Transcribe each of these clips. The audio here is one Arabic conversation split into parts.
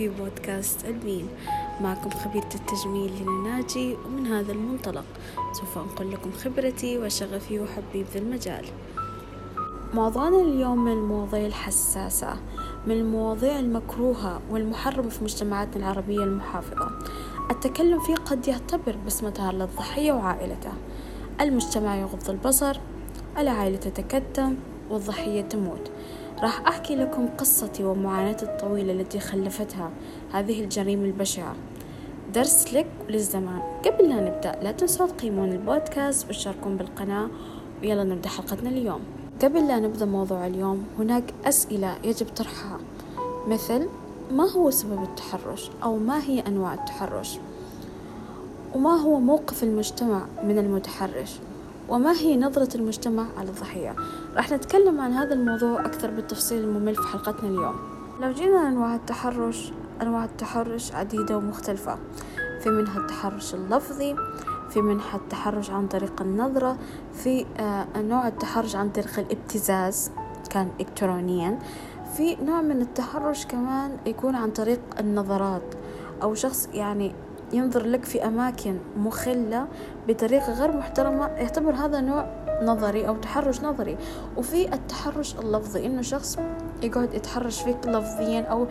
في بودكاست ألمين. معكم خبيرة التجميل لنا ناجي ومن هذا المنطلق سوف أنقل لكم خبرتي وشغفي وحبي بذا المجال. موضوعنا اليوم من المواضيع الحساسة من المواضيع المكروهة والمحرمة في مجتمعاتنا العربية المحافظة. التكلم فيه قد يعتبر بصمة للضحية وعائلته. المجتمع يغض البصر العائلة تتكتم والضحية تموت. راح أحكي لكم قصتي ومعاناتي الطويلة التي خلفتها هذه الجريمة البشعة. درس لك وللزمان. قبل لا نبدأ لا تنسوا تقيمون البودكاست وتشاركون بالقناة. ويلا نبدأ حلقتنا اليوم. قبل لا نبدأ موضوع اليوم هناك أسئلة يجب طرحها. مثل ما هو سبب التحرش؟ أو ما هي أنواع التحرش؟ وما هو موقف المجتمع من المتحرش؟ وما هي نظرة المجتمع على الضحية؟ راح نتكلم عن هذا الموضوع أكثر بالتفصيل الممل في حلقتنا اليوم. لو جينا أنواع التحرش أنواع التحرش عديدة ومختلفة. في منها التحرش اللفظي في منها التحرش عن طريق النظرة في آه نوع التحرش عن طريق الابتزاز كان إلكترونيا. في نوع من التحرش كمان يكون عن طريق النظرات أو شخص يعني ينظر لك في أماكن مخلة بطريقة غير محترمة يعتبر هذا نوع نظري أو تحرش نظري. وفي التحرش اللفظي إنه شخص يقعد يتحرش فيك لفظيا أو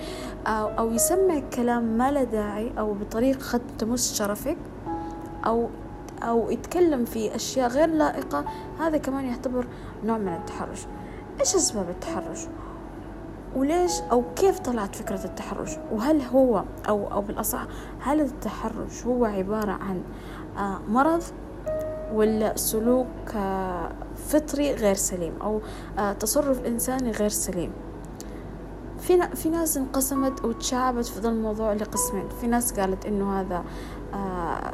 أو, أو يسمع كلام ما له داعي أو بطريقة قد تمس شرفك أو أو يتكلم في أشياء غير لائقة هذا كمان يعتبر نوع من التحرش. إيش أسباب التحرش؟ وليش أو كيف طلعت فكرة التحرش؟ وهل هو أو أو بالأصح هل التحرش هو عبارة عن مرض ولا سلوك فطري غير سليم أو تصرف إنساني غير سليم؟ في في ناس انقسمت وتشعبت في ذا الموضوع لقسمين. في ناس قالت إنه هذا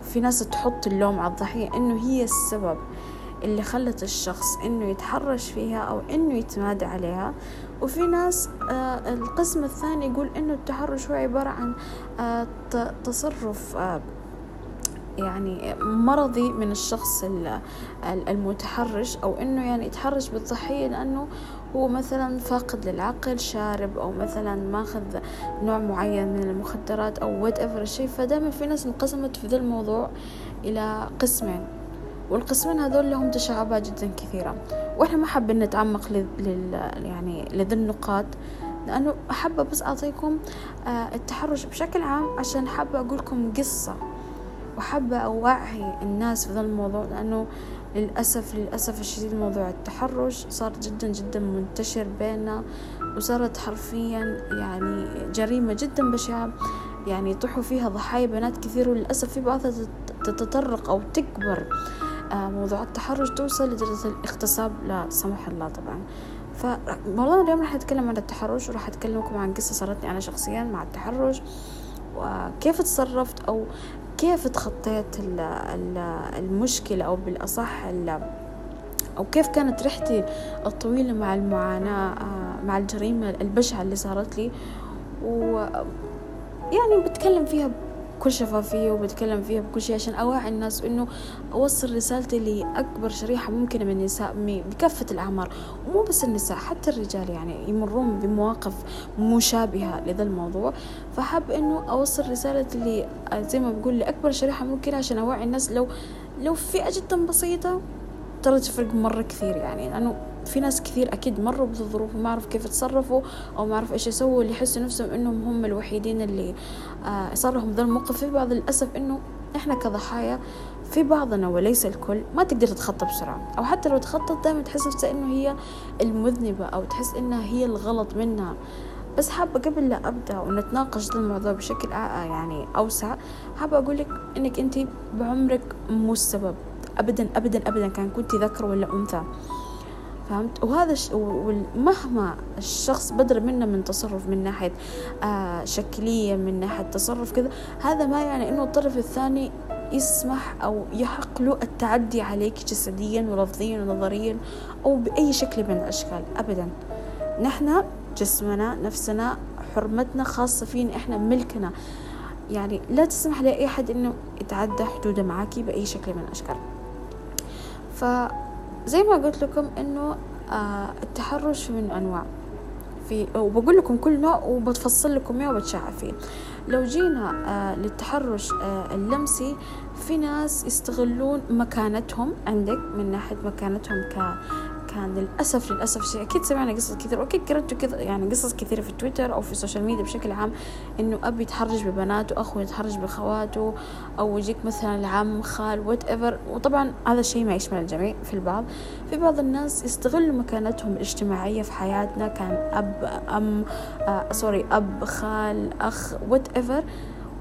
في ناس تحط اللوم على الضحية إنه هي السبب اللي خلت الشخص إنه يتحرش فيها أو إنه يتمادى عليها. وفي ناس آه القسم الثاني يقول إنه التحرش هو عبارة عن آه تصرف آه يعني مرضي من الشخص المتحرش أو إنه يعني يتحرش بالضحية لأنه هو مثلا فاقد للعقل شارب أو مثلا ماخذ نوع معين من المخدرات أو whatever الشيء. فدائما في ناس انقسمت في ذا الموضوع إلى قسمين. والقسمين هذول لهم تشعبات جدا كثيرة. وإحنا ما حابين نتعمق لل يعني لذي النقاط لأنه حابة بس أعطيكم التحرش بشكل عام عشان حابة أقول لكم قصة وحابة أوعي الناس في ذا الموضوع لأنه للأسف للأسف الشديد موضوع التحرش صار جدا جدا منتشر بيننا وصارت حرفيا يعني جريمة جدا بشعة يعني يطيحوا فيها ضحايا بنات كثير وللأسف في بعضها تتطرق أو تكبر. موضوع التحرش توصل لدرجة الاغتصاب لا سمح الله طبعا. فموضوعنا اليوم راح نتكلم عن التحرش وراح أتكلمكم عن قصة صارتني أنا شخصيا مع التحرش وكيف تصرفت أو كيف تخطيت المشكلة أو بالأصح أو كيف كانت رحلتي الطويلة مع المعاناة مع الجريمة البشعة اللي صارت لي. و يعني بتكلم فيها بكل شفافية وبتكلم فيها بكل شيء عشان أوعي الناس إنه أوصل رسالتي لأكبر شريحة ممكنة من النساء بكافة الأعمار. ومو بس النساء حتى الرجال يعني يمرون بمواقف مشابهة لذا الموضوع. فحاب إنه أوصل رسالتي لي زي ما بقول لأكبر شريحة ممكنة عشان أوعي الناس. لو لو فئة جدا بسيطة ترى تفرق مرة كثير يعني لأنه في ناس كثير أكيد مروا بهالظروف وما عرفوا كيف يتصرفوا أو ما عرفوا إيش يسووا اللي يحسوا نفسهم إنهم هم الوحيدين اللي آه صار لهم ذا الموقف. في بعض للأسف إنه إحنا كضحايا في بعضنا وليس الكل ما تقدر تتخطى بسرعة. أو حتى لو تخطط دائما تحس نفسها إنه هي المذنبة أو تحس إنها هي الغلط منها. بس حابة قبل لا أبدأ ونتناقش الموضوع بشكل يعني أوسع حابة أقول لك إنك أنت بعمرك مو السبب. أبدا أبدا أبدا كان كنت ذكر ولا أنثى. فهمت؟ وهذا ش... ومهما الشخص بدر منا من تصرف من ناحية آه شكلية من ناحية تصرف كذا هذا ما يعني إنه الطرف الثاني يسمح أو يحق له التعدي عليك جسديا ولفظيا ونظريا أو بأي شكل من الأشكال أبدا. نحن جسمنا نفسنا حرمتنا خاصة فينا إحنا ملكنا. يعني لا تسمح لأي أحد إنه يتعدى حدوده معاكي بأي شكل من الأشكال. فزي ما قلت لكم إنه آه التحرش من أنواع. في وبقول لكم كل نوع وبتفصل لكم إياه وبتشرح فيه. لو جينا آه للتحرش آه اللمسي في ناس يستغلون مكانتهم عندك من ناحية مكانتهم ك كان للأسف للأسف شيء. أكيد سمعنا قصص كثير. وأكيد قرأتوا كذا يعني قصص كثيرة في تويتر أو في ال social media بشكل عام إنه أب يتحرش ببناته أخو يتحرش بخواته أو يجيك مثلا العم خال whatever وطبعا هذا الشيء ما يشمل الجميع في البعض. في بعض الناس يستغلوا مكانتهم الاجتماعية في حياتنا كان أب أم آه sorry أب خال أخ whatever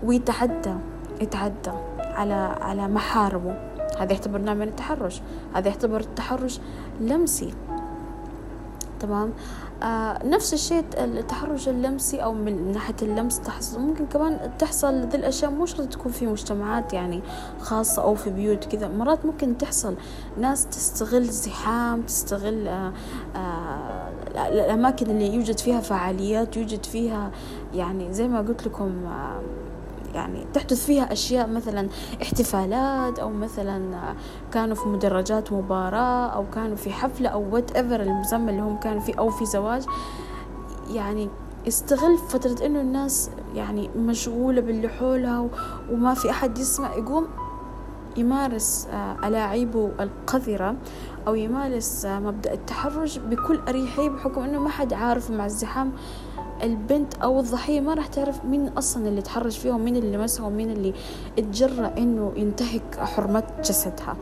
ويتعدى يتعدى على على محارمه هذا يعتبر نوع من التحرش. هذا يعتبر التحرش لمسي تمام؟ آه نفس الشيء التحرش اللمسي أو من ناحية اللمس تحصل. ممكن كمان تحصل ذي الأشياء مو شرط تكون في مجتمعات يعني خاصة أو في بيوت كذا. مرات ممكن تحصل ناس تستغل زحام تستغل آه آه الأماكن اللي يوجد فيها فعاليات يوجد فيها يعني زي ما قلت لكم آه يعني تحدث فيها أشياء مثلا احتفالات أو مثلا كانوا في مدرجات مباراة أو كانوا في حفلة أو وات ايفر المسمى اللي هم كانوا فيه أو في زواج. يعني استغل فترة إنه الناس يعني مشغولة باللي حولها وما في أحد يسمع يقوم يمارس ألاعيبه القذرة أو يمارس مبدأ التحرش بكل أريحية بحكم إنه ما حد عارف مع الزحام البنت أو الضحية ما راح تعرف مين أصلا اللي تحرش فيها ومين اللي مسها ومين اللي اتجرأ إنه ينتهك حرمة جسدها.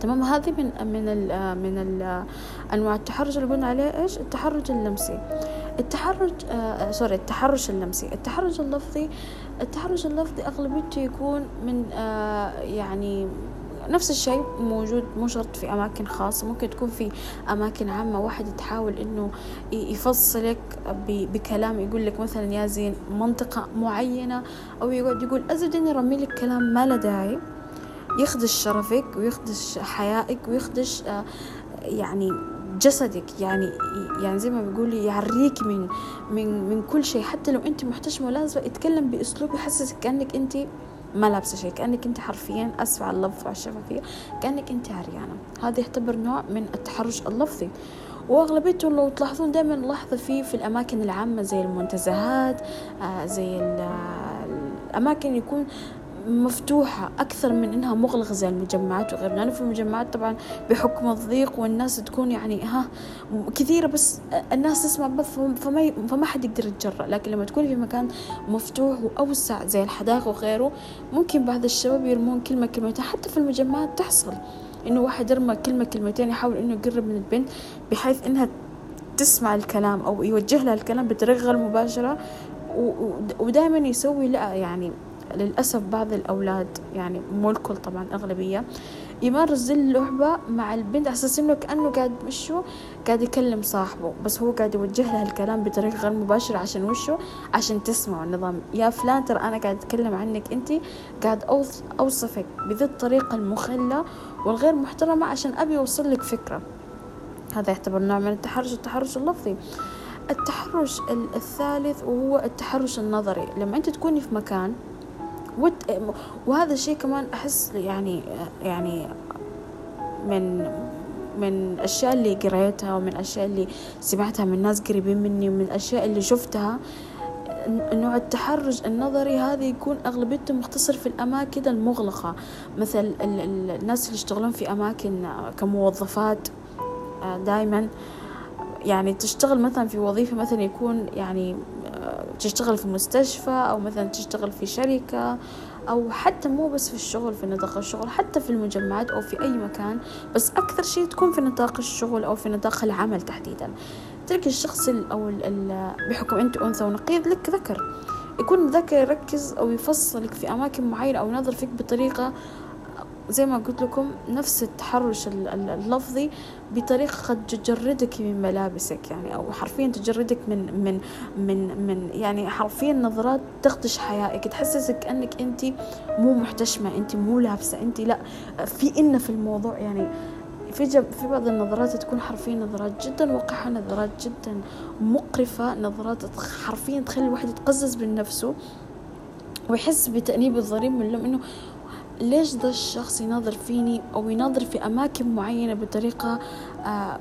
تمام؟ هذه من من ال من ال أنواع التحرش اللي قلنا عليه إيش؟ التحرش اللمسي. التحرش آه سوري التحرش اللمسي. التحرش اللفظي التحرش اللفظي أغلبيته يكون من آه يعني نفس الشيء موجود مو شرط في أماكن خاصة ممكن تكون في أماكن عامة واحد تحاول إنه يفصلك بكلام يقول لك مثلا يا زين منطقة معينة أو يقعد يقول أزد إني رمي لك كلام ما له داعي. يخدش شرفك ويخدش حيائك ويخدش يعني جسدك. يعني يعني زي ما بيقول يعريك من من من كل شيء. حتى لو أنت محتشمة لازم يتكلم بأسلوب يحسسك كأنك أنت ما لابسة شيء كأنك أنت حرفيا اسف على اللفظ وعلى الشفافية. كأنك أنت عريانة. هذا يعتبر نوع من التحرش اللفظي. واغلبيته لو تلاحظون دائما نلاحظه فيه في الأماكن العامة زي المنتزهات آه زي الأماكن يكون مفتوحة أكثر من إنها مغلقة زي المجمعات وغيرها. لأنه في المجمعات طبعا بحكم الضيق والناس تكون يعني ها كثيرة بس الناس تسمع بس فما فما حد يقدر يتجرأ. لكن لما تكون في مكان مفتوح وأوسع زي الحدائق وغيره ممكن بعض الشباب يرمون كلمة كلمتين. حتى في المجمعات تحصل إنه واحد يرمى كلمة كلمتين يحاول إنه يقرب من البنت بحيث إنها تسمع الكلام أو يوجه لها الكلام بطريقة غير مباشرة. ودائما يسوي لا يعني للأسف بعض الأولاد يعني مو الكل طبعا أغلبية يمارس ذي اللعبة مع البنت أساس إنه كأنه قاعد وشه قاعد يكلم صاحبه بس هو قاعد يوجه لها الكلام بطريقة غير مباشرة عشان وشه عشان تسمع النظام. يا فلان ترى أنا قاعد أتكلم عنك أنت قاعد أوصفك بذي الطريقة المخلة والغير محترمة عشان أبي أوصل لك فكرة. هذا يعتبر نوع من التحرش التحرش اللفظي. التحرش الثالث وهو التحرش النظري. لما أنت تكوني في مكان وهذا الشيء كمان أحس يعني يعني من من الأشياء اللي قريتها ومن الأشياء اللي سمعتها من ناس قريبين مني ومن الأشياء اللي شفتها نوع التحرش النظري هذا يكون أغلبيته مختصر في الأماكن المغلقة. مثل الناس اللي يشتغلون في أماكن كموظفات دائما يعني تشتغل مثلا في وظيفة مثلا يكون يعني تشتغل في مستشفى أو مثلا تشتغل في شركة أو حتى مو بس في الشغل في نطاق الشغل حتى في المجمعات أو في أي مكان بس أكثر شيء تكون في نطاق الشغل أو في نطاق العمل تحديدا. تلك الشخص أو بحكم أنت أنثى ونقيض لك ذكر. يكون ذكر يركز أو يفصلك في أماكن معينة أو ينظر فيك بطريقة زي ما قلت لكم نفس التحرش اللفظي بطريقة قد تجردك من ملابسك يعني أو حرفيا تجردك من من من من يعني حرفيا نظرات تخدش حيائك تحسسك كأنك أنت مو محتشمة أنت مو لابسة أنت لا. في إن في الموضوع يعني في في بعض النظرات تكون حرفيا نظرات جدا وقحة نظرات جدا مقرفة نظرات حرفيا تخلي الواحد يتقزز من نفسه ويحس بتأنيب الضريب من لهم إنه ليش ذا الشخص ينظر فيني أو ينظر في أماكن معينة بطريقة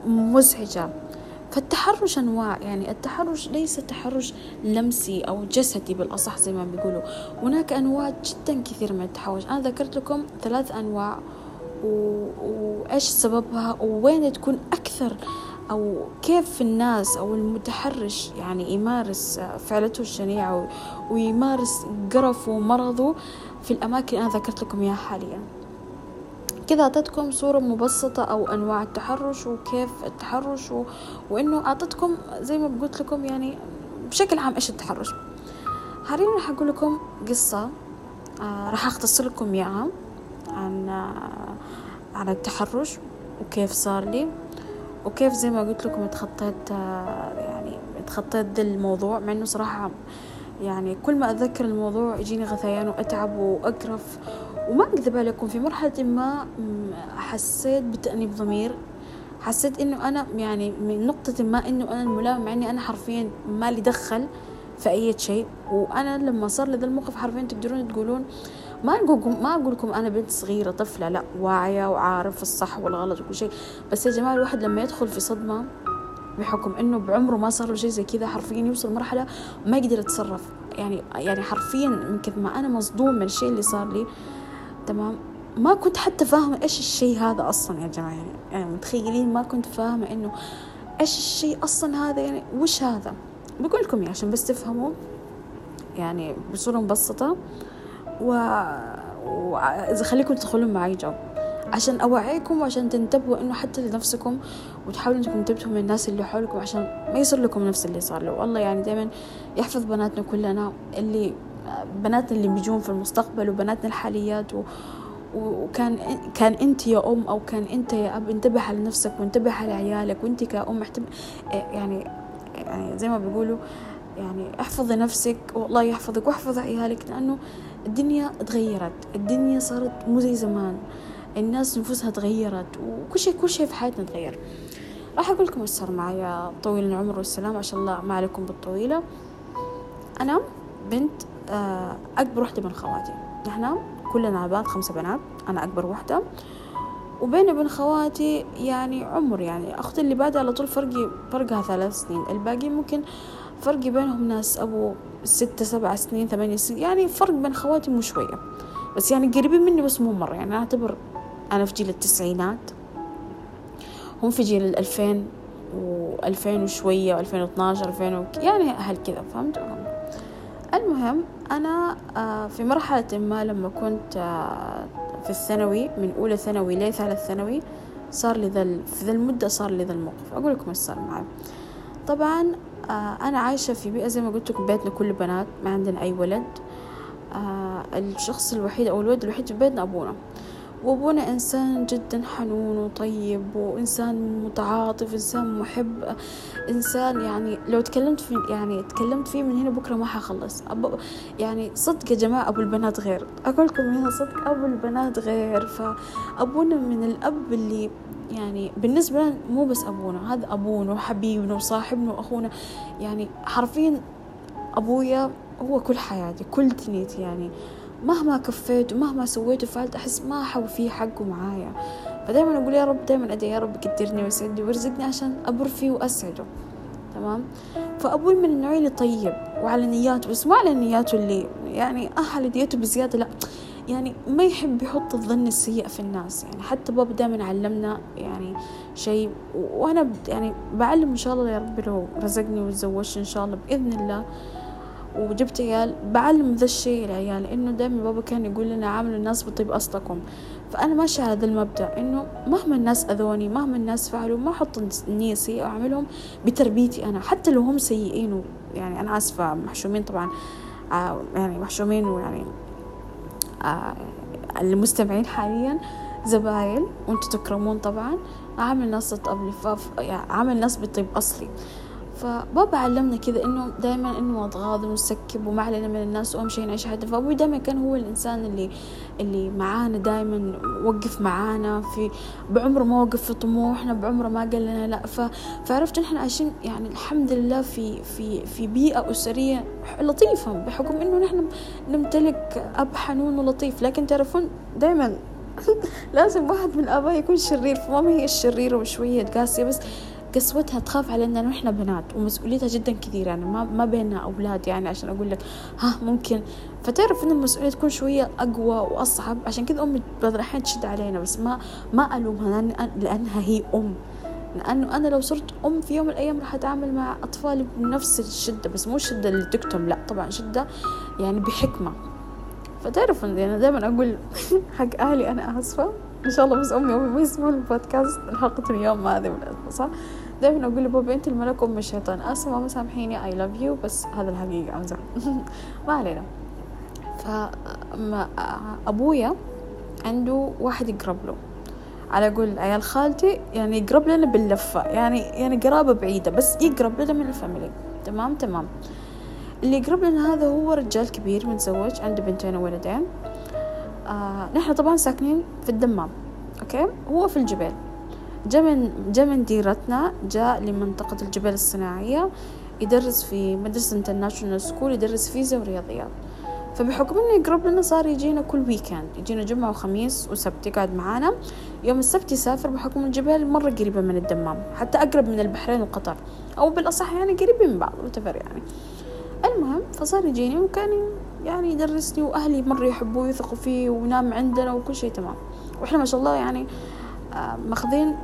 مزعجة؟ فالتحرش أنواع يعني التحرش ليس تحرش لمسي أو جسدي بالأصح زي ما بيقولوا. هناك أنواع جدا كثير من التحرش. أنا ذكرت لكم ثلاث أنواع وإيش سببها ووين تكون أكثر أو كيف الناس أو المتحرش يعني يمارس فعلته الشنيعة ويمارس قرفه ومرضه في الأماكن أنا ذكرت لكم إياها حاليا. كذا أعطيتكم صورة مبسطة أو أنواع التحرش وكيف التحرش و... وإنه أعطيتكم زي ما قلت لكم يعني بشكل عام إيش التحرش. حاليا راح أقول لكم قصة آه راح أختصر لكم إياها عن آه عن التحرش وكيف صار لي. وكيف زي ما قلت لكم اتخطيت آه يعني اتخطيت ذا الموضوع مع إنه صراحة يعني كل ما أتذكر الموضوع يجيني غثيان وأتعب وأقرف. وما أكذب عليكم في مرحلة ما حسيت بتأنيب ضمير. حسيت إنه أنا يعني من نقطة ما إنه أنا الملام مع إني أنا حرفيا ما لي دخل في أي شيء. وأنا لما صار لي ذا الموقف حرفيا تقدرون تقولون ما أقولكم ما أقول لكم أنا بنت صغيرة طفلة لا واعية وعارف الصح والغلط وكل شيء. بس يا جماعة الواحد لما يدخل في صدمة بحكم إنه بعمره ما صار له شيء زي كذا حرفيا يوصل مرحلة ما يقدر يتصرف. يعني يعني حرفيا من كثر ما أنا مصدوم من الشيء اللي صار لي. تمام؟ ما كنت حتى فاهمة إيش الشيء هذا أصلا يا جماعة. يعني, يعني متخيلين؟ ما كنت فاهمة إنه إيش الشيء أصلا هذا. يعني وش هذا؟ بقول لكم عشان بس تفهموا يعني بصورة مبسطة و... خليكم تدخلون معي جو عشان أوعيكم وعشان تنتبهوا إنه حتى لنفسكم وتحاولوا إنكم تنتبهوا من الناس اللي حولكم عشان ما يصير لكم نفس اللي صار له. والله يعني دايما يحفظ بناتنا كلنا اللي بناتنا اللي بيجون في المستقبل وبناتنا الحاليات و وكان كان أنت يا أم أو كان أنت يا أب. انتبه على نفسك وانتبه على عيالك وانت كأم. احتب يعني يعني زي ما بيقولوا يعني احفظي نفسك والله يحفظك واحفظ عيالك. لأنه الدنيا تغيرت الدنيا صارت مو زي زمان الناس نفوسها تغيرت وكل شيء كل شيء في حياتنا تغير. راح أقول لكم إيش صار معايا طويل العمر والسلام عشان الله ما عليكم بالطويلة. أنا بنت آه، أكبر وحدة من خواتي. نحن كلنا بنات خمسة بنات أنا أكبر وحدة. وبيني وبين خواتي يعني عمر يعني أختي اللي بعدها على طول فرقي فرقها ثلاث سنين. الباقي ممكن فرقي بينهم ناس أبو ستة سبع سنين ثمانية سنين يعني فرق بين خواتي مو شوية. بس يعني قريبين مني بس مو مرة. يعني أعتبر أنا في جيل التسعينات. هم في جيل الألفين وألفين وشوية وألفين واثناشر ألفين وك... يعني أهل كذا فهمت؟ المهم أنا آه، في مرحلة ما لما كنت آه، في الثانوي من أولى ثانوي لثالث ثانوي صار لي ذا في ذا المدة صار لي ذا الموقف. أقول لكم إيش صار معي. طبعا أنا عايشة في بيئة زي ما قلت لكم بيتنا كله بنات ما عندنا أي ولد. الشخص الوحيد أو الولد الوحيد في بيتنا أبونا. وأبونا إنسان جدا حنون وطيب وإنسان متعاطف إنسان محب إنسان يعني لو تكلمت في يعني تكلمت فيه من هنا بكرة ما حخلص. أبو يعني صدق يا جماعة أبو البنات غير. أقول لكم هنا صدق أبو البنات غير. فأبونا من الأب اللي يعني بالنسبة لنا مو بس أبونا هذا أبونا وحبيبنا وصاحبنا وأخونا. يعني حرفيا أبويا هو كل حياتي كل دنيتي يعني. مهما كفيت ومهما سويت وفعلت أحس ما حوفي حقه معايا. فدايما أقول يا رب دايما أدعي يا رب يقدرني ويسعدني ويرزقني عشان أبر فيه وأسعده. تمام؟ فأبوي من النوع اللي طيب وعلى نياته بس مو على نياته اللي يعني على نياته بزيادة لا. يعني ما يحب يحط الظن السيء في الناس. يعني حتى بابا دائما علمنا يعني شيء وأنا يعني بعلم إن شاء الله يا رب لو رزقني وتزوجت إن شاء الله بإذن الله. وجبت عيال بعلم ذا الشيء العيال لأنه دائما بابا كان يقول لنا عاملوا الناس بطيب أصلكم. فأنا ماشية على ذا المبدأ إنه مهما الناس أذوني مهما الناس فعلوا ما أحط النية سيئة وأعملهم بتربيتي أنا. حتى لو هم سيئين يعني أنا آسفة محشومين طبعا آه يعني محشومين ويعني المستمعين حاليا زباين وأنتم تكرمون طبعا. عامل ناس تطيب يعني عامل ناس بطيب أصلي. فبابا علمنا كذا إنه دائما إنه نتغاضى ونسكب وما علينا من الناس وأهم شيء نعيش حياتنا. فأبوي دائما كان هو الإنسان اللي اللي معانا دائما وقف معانا في بعمره ما وقف في طموحنا بعمره ما قال لنا لا. ف... فعرفت إحنا عايشين يعني الحمد لله في في في بيئة أسرية لطيفة بحكم إنه نحن نمتلك أب حنون ولطيف. لكن تعرفون دائما لازم واحد من الاباء يكون شرير فماما هي الشريرة وشوية قاسية بس قسوتها تخاف على ان إحنا بنات ومسؤوليتها جدا كثير يعني ما ما بيننا أولاد يعني عشان أقول لك ها ممكن. فتعرف إن المسؤولية تكون شوية أقوى وأصعب؟ عشان كذا أمي بعض الأحيان تشد علينا بس ما ما ألومها لأنها هي أم. لأنه أنا لو صرت أم في يوم من الأيام راح أتعامل مع اطفالي بنفس الشدة بس مو الشدة اللي تكتم لا طبعا شدة يعني بحكمة. فتعرف أنا يعني دائما أقول حق أهلي أنا آسفة. إن شاء الله بس أمي وامي ما يسمعون البودكاست حلقة اليوم هذه صح دائما أقول لبابا أنت الملك أم الشيطان. اسفه ما سامحيني I love you بس هذا الحقيقة امزح ما علينا. فابويا عنده واحد يقرب له. على قول عيال خالتي يعني يقرب لنا باللفة. يعني يعني قرابة بعيدة بس يقرب لنا من ال family. تمام تمام. اللي يقرب لنا هذا هو رجال كبير متزوج عنده بنتين وولدين. آه نحن طبعا ساكنين في الدمام okay؟ هو في الجبيل جا من جا من ديرتنا جاء لمنطقة الجبيل الصناعية يدرس في مدرسة international school يدرس فيزياء ورياضيات. فبحكم إنه يقرب لنا صار يجينا كل weekend يجينا جمعة وخميس وسبت يقعد معانا. يوم السبت يسافر بحكم الجبيل مرة قريبة من الدمام حتى أقرب من البحرين وقطر أو بالأصح يعني قريبين من بعض وتفر يعني. المهم فصار يجيني وكان يعني يدرسني وأهلي مرة يحبوه ويثقوا فيه ونام عندنا وكل شيء تمام. وإحنا ما شاء الله يعني آه، ماخذين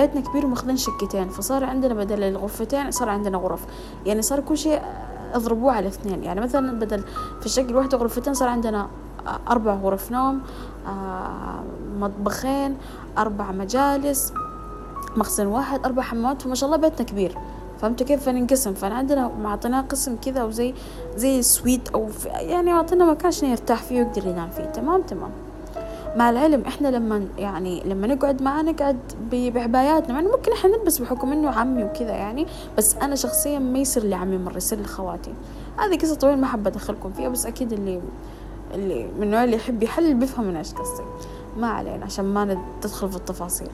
بيتنا كبير وماخذين شقتين فصار عندنا بدل الغرفتين صار عندنا غرف. يعني صار كل شيء اضربوه على اثنين. يعني مثلا بدل في الشقة الواحدة غرفتين صار عندنا أربع غرف نوم آه، مطبخين أربع مجالس مخزن واحد أربع حمامات فما شاء الله بيتنا كبير. فهمتوا كيف؟ فننقسم. فأنا عندنا معطيناه قسم كذا وزي زي سويت أو يعني معطينا مكان عشان يرتاح فيه ويقدر ينام فيه. تمام؟ تمام. مع العلم إحنا لما يعني لما نقعد معاه نقعد بعباياتنا. يعني ممكن إحنا نلبس بحكم إنه عمي وكذا يعني بس أنا شخصيا ما يصير عمي مره يصير لي خواتي هذه قصة طويلة ما حابة أدخلكم فيها بس أكيد اللي اللي من النوع اللي يحب يحلل بيفهم من إيش قصدي. ما علينا عشان ما تدخل في التفاصيل.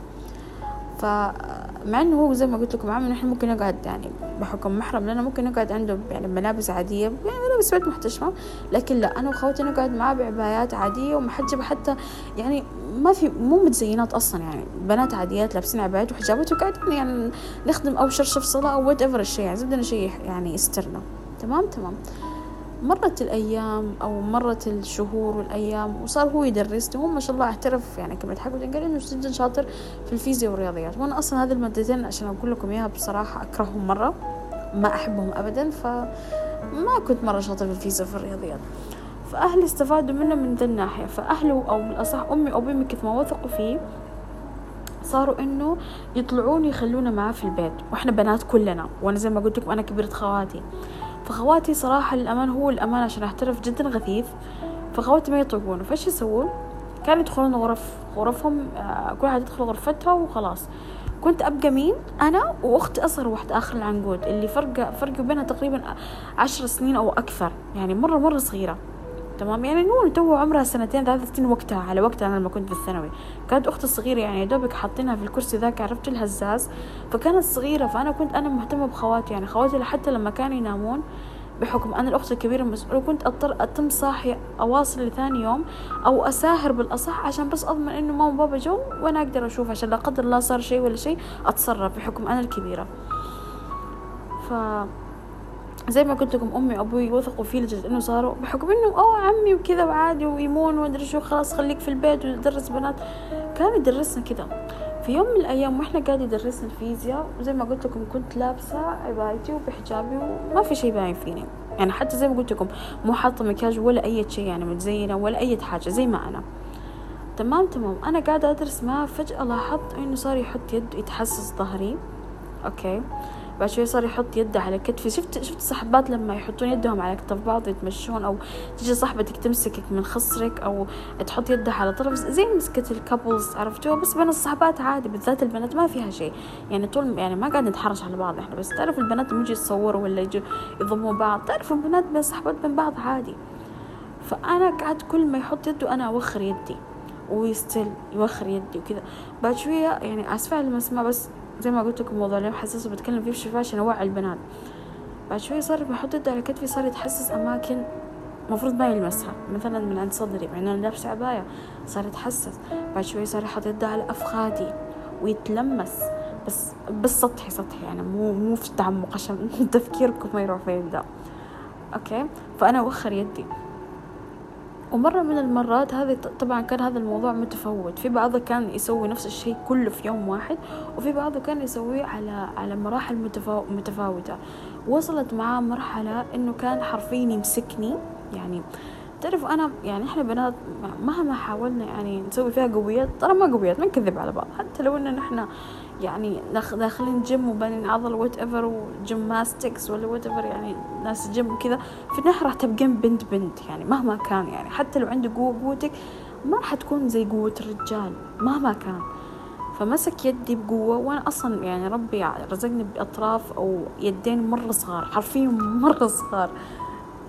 فمع إنه هو زي ما قلت لكم عامل إحنا ممكن نقعد يعني بحكم محرم لنا ممكن نقعد عنده يعني ملابس عادية يعني ملابس بيت محتشمة. لكن لا أنا وخوتي نقعد معاه بعبايات عادية ومحجبة حتى يعني ما في مو متزينات أصلا يعني. بنات عاديات لابسين عبايات وحجابات وقاعدين يعني نخدم أو شرشف صلاة أو whatever الشيء يعني زبدنا شيء يعني يسترنا تمام؟ تمام. مرت الأيام أو مرت الشهور والأيام وصار هو يدرسني وهو ما شاء الله أعترف يعني كما تحكوا قال إنه جدا شاطر في الفيزياء والرياضيات. وأنا أصلا هذه المادتين عشان أقول لكم إياها بصراحة أكرههم مرة ما أحبهم أبدا فما كنت مرة شاطر في الفيزياء وفي الرياضيات. فأهلي استفادوا منه من ذا الناحية. فأهله أو بالأصح أمي أو أبوي كيف ما وثقوا فيه صاروا إنه يطلعون يخلونا معاه في البيت. وإحنا بنات كلنا وأنا زي ما قلت لكم أنا كبيرة خواتي. فخواتي صراحة للأمان هو الأمان عشان أحترف جدا غثيث. فخواتي ما يطلقونه فايش يسوون؟ كانوا يدخلون غرف غرفهم آه، كل واحد يدخل غرفتها وخلاص. كنت أبقى مين؟ أنا وأختي أصغر واحدة آخر العنقود اللي فرق فرق بينها تقريبا عشر سنين أو أكثر. يعني مرة مرة صغيرة. تمام؟ يعني نور تو عمرها سنتين ثلاث سنين وقتها على وقتها أنا لما كنت في الثانوي. كانت أختي الصغيرة يعني يا دوبك حاطينها في الكرسي ذاك عرفت الهزاز فكانت صغيرة فأنا كنت أنا مهتمة بخواتي يعني خواتي حتى لما كانوا ينامون بحكم أنا الأخت الكبيرة المسؤولة كنت أضطر أتم صاحية أواصل لثاني يوم أو أساهر بالأصح عشان بس أضمن إنه ماما وبابا جو وأنا أقدر أشوف عشان لا قدر الله صار شيء ولا شيء أتصرف بحكم أنا الكبيرة. ف زي ما قلت لكم أمي وأبوي وثقوا فيه لدرجة إنه صاروا بحكم إنه أوه عمي وكذا وعادي ويمون وادري شو خلاص خليك في البيت ويدرس بنات. كان يدرسنا كذا. في يوم من الأيام وإحنا قاعد يدرسنا الفيزياء وزي ما قلت لكم كنت لابسة عبايتي وبحجابي وما في شيء باين فيني. يعني حتى زي ما قلت لكم مو حاطة مكياج ولا أي شيء يعني متزينة ولا أي حاجة زي ما أنا. تمام تمام. أنا قاعدة أدرس معاه فجأة لاحظت إنه صار يحط يد يتحسس ظهري. أوكي. بعد شوي صار يحط يده على كتفي. شفت شفت صحبات لما يحطون يدهم على كتف بعض يتمشون أو تيجي صاحبتك تمسكك من خصرك أو تحط يدها على طرف زي مسكة الكابلز عرفتوها؟ بس بين الصحبات عادي بالذات البنات ما فيها شيء. يعني طول يعني ما قاعد نتحرش على بعض إحنا بس تعرف البنات لما يجي يتصوروا ولا يجوا يضموا بعض تعرف البنات بين صحبات بين بعض عادي. فأنا قعدت كل ما يحط يده أنا أوخر يدي ويستل يوخر يدي وكذا. بعد شوية يعني أسفة لما اسمع بس زي ما قلت لكم موضوع اليوم حساس وبتكلم فيه بشفاء عشان أوعي البنات. بعد شوي صار بحط يده على كتفي صار يتحسس أماكن مفروض ما يلمسها. مثلا من عند صدري مع إنه أنا لابسة عباية صار يتحسس. بعد شوي صار يحط يده على أفخاذي ويتلمس. بس بس سطحي سطحي يعني مو مو في تعمق عشان تفكيركم ما يروح فين ده أوكي؟ فأنا أوخر يدي. ومرة من المرات هذه طبعا كان هذا الموضوع متفوت. في بعضه كان يسوي نفس الشيء كله في يوم واحد وفي بعضه كان يسويه على على مراحل متفاوتة. وصلت معاه مرحلة إنه كان حرفيا يمسكني. يعني تعرف أنا يعني إحنا بنات مهما حاولنا يعني نسوي فيها قويات ترى ما قويات ما نكذب على بعض. حتى لو ان إحنا يعني داخلين جيم وبنين عضل whatever و gymnastics ولا whatever يعني ناس جيم وكذا في النهاية راح تبقين بنت بنت يعني مهما كان يعني. حتى لو عنده قوة قوتك ما راح تكون زي قوة الرجال مهما كان. فمسك يدي بقوة وأنا أصلا يعني ربي رزقني بأطراف أو يدين مرة صغار حرفيا مرة صغار.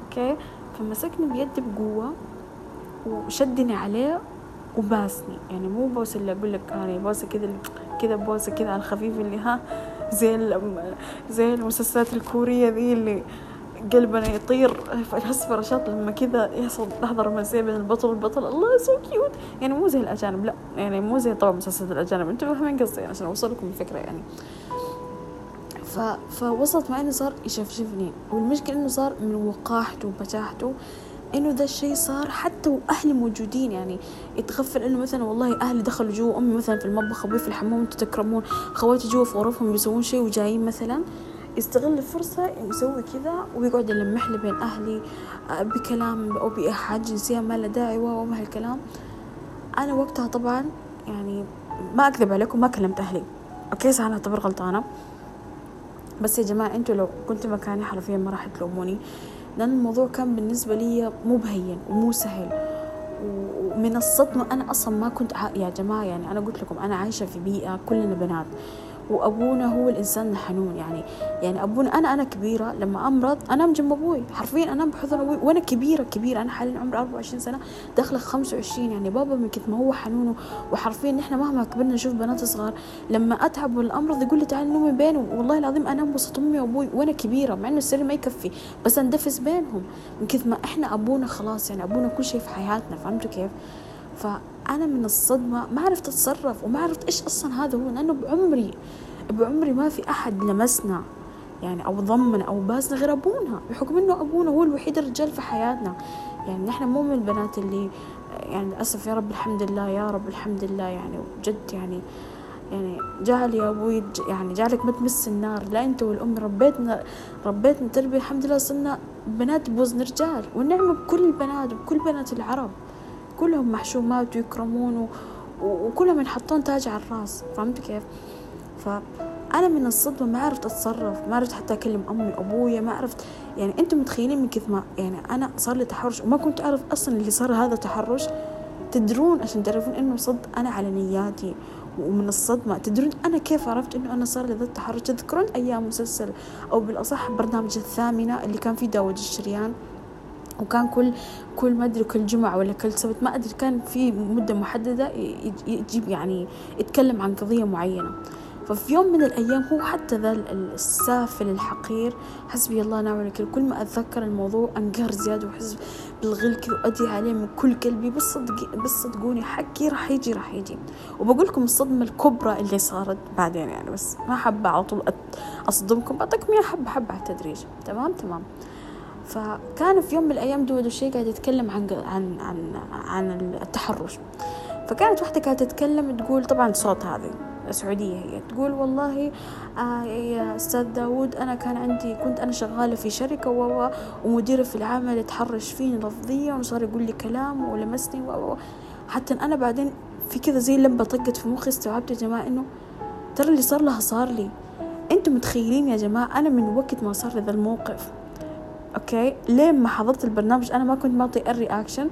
أوكي؟ فمسكني بيدي بقوة وشدني عليه وباسني يعني مو بوس اللي أقول لك يعني بوسة كذا كذا بوسة كذا على الخفيف اللي ها زي زي المسلسلات الكورية ذي اللي قلبنا يطير في فراشات لما كذا يحصل لحظة رومانسية بين البطل والبطلة. الله so cute يعني مو زي الأجانب لا. يعني مو زي طبعا مسلسلات الأجانب. أنتم فاهمين قصدي يعني عشان أوصل لكم الفكرة يعني. ف... فوصلت معي إنه صار يشفشفني. والمشكلة إنه صار من وقاحته وبجاحته إنه ذا الشيء صار حتى واهلي موجودين يعني يتغفل إنه مثلا والله أهلي دخلوا جوا أمي مثلا في المطبخ أبوي في الحمام أنتم تكرمون خواتي جوا في غرفهم بيسوون شيء وجايين مثلا يستغل الفرصة يسوي كذا ويقعد يلمح لي بين أهلي آه، بكلام أو بإيحاء جنسية ما له داعي وما هالكلام. أنا وقتها طبعا يعني ما أكذب عليكم ما كلمت أهلي. أوكي صح أنا أعتبر غلطانة. بس يا جماعة أنتوا لو كنت مكاني حرفيا ما راح تلوموني. لأن الموضوع كان بالنسبة لي مو بهين ومو سهل ومن الصدمة أنا أصلا ما كنت يا جماعة يعني أنا قلت لكم أنا عايشة في بيئة كلنا بنات. وأبونا هو الإنسان الحنون يعني يعني أبونا أنا أنا كبيرة لما أمرض انام جنب أبوي حرفيا انام بحضن أبوي وأنا كبيرة كبيرة أنا حاليا عمري 24 سنة داخلة 25 يعني بابا من كثر ما هو حنون وحرفيا نحن مهما كبرنا نشوف بنات صغار لما أتعب ولا امرض يقول لي تعالي نومي بينهم والله العظيم انام وسط أمي وأبوي وأنا كبيرة مع إنه السرير ما يكفي بس أندفس بينهم من كثر ما إحنا أبونا خلاص يعني أبونا كل شيء في حياتنا فهمتوا كيف؟ فأنا من الصدمة ما عرفت أتصرف وما عرفت إيش أصلا هذا هو لأنه بعمري بعمري ما في أحد لمسنا يعني أو ضمنا أو باسنا غير أبونا بحكم إنه أبونا هو الوحيد الرجال في حياتنا. يعني نحن مو من البنات اللي يعني للأسف يا رب الحمد لله يا رب الحمد لله يعني جد يعني يعني جعل يا أبوي يعني جعلك ما تمس النار. لا أنت والأم ربيتنا ربيتنا تربية الحمد لله صرنا بنات بوزن رجال والنعمة بكل البنات بكل بنات العرب. كلهم محشومات ويكرمون وكلهم ينحطون تاج على الراس فهمت كيف؟ فأنا من الصدمة ما عرفت أتصرف ما عرفت حتى أكلم أمي وأبويا ما عرفت يعني أنتم متخيلين من كثر ما يعني أنا صار لي تحرش وما كنت أعرف أصلا اللي صار هذا تحرش تدرون عشان تعرفون إنه صد أنا على نياتي ومن الصدمة تدرون أنا كيف عرفت إنه أنا صار لي ذا التحرش؟ تذكرون أيام مسلسل أو بالأصح برنامج الثامنة اللي كان فيه داود الشريان؟ وكان كل كل ما أدري كل جمعة ولا كل سبت ما أدري كان في مدة محددة يجيب يعني يتكلم عن قضية معينة. ففي يوم من الأيام هو حتى ذا السافل الحقير حسبي الله ونعم الوكيل. كل ما أتذكر الموضوع أنقهر زيادة وأحس بالغل كذا وأدعي عليه من كل قلبي. بس صدقي بس صدقوني حقي راح يجي راح يجي. وبقول لكم الصدمة الكبرى اللي صارت بعدين يعني بس ما حابة على طول أصدمكم. بعطيكم إياها حبة حبة على التدريج. تمام؟ تمام. فكان في يوم من الأيام دود الشيء قاعد يتكلم عن عن عن عن التحرش. فكانت واحدة قاعدة تتكلم تقول طبعا صوت هذه سعودية هي تقول والله آه يا أستاذ داود أنا كان عندي كنت أنا شغالة في شركة و ومديرة في العمل يتحرش فيني لفظيا وصار يقول لي كلام ولمسني و حتى أنا بعدين في كذا زي لمبة طقت في مخي استوعبت يا جماعة إنه ترى اللي صار لها صار لي. أنتم متخيلين يا جماعة أنا من وقت ما صار لي ذا الموقف. okay؟ لين ما حضرت البرنامج؟ أنا ما كنت معطي ال reaction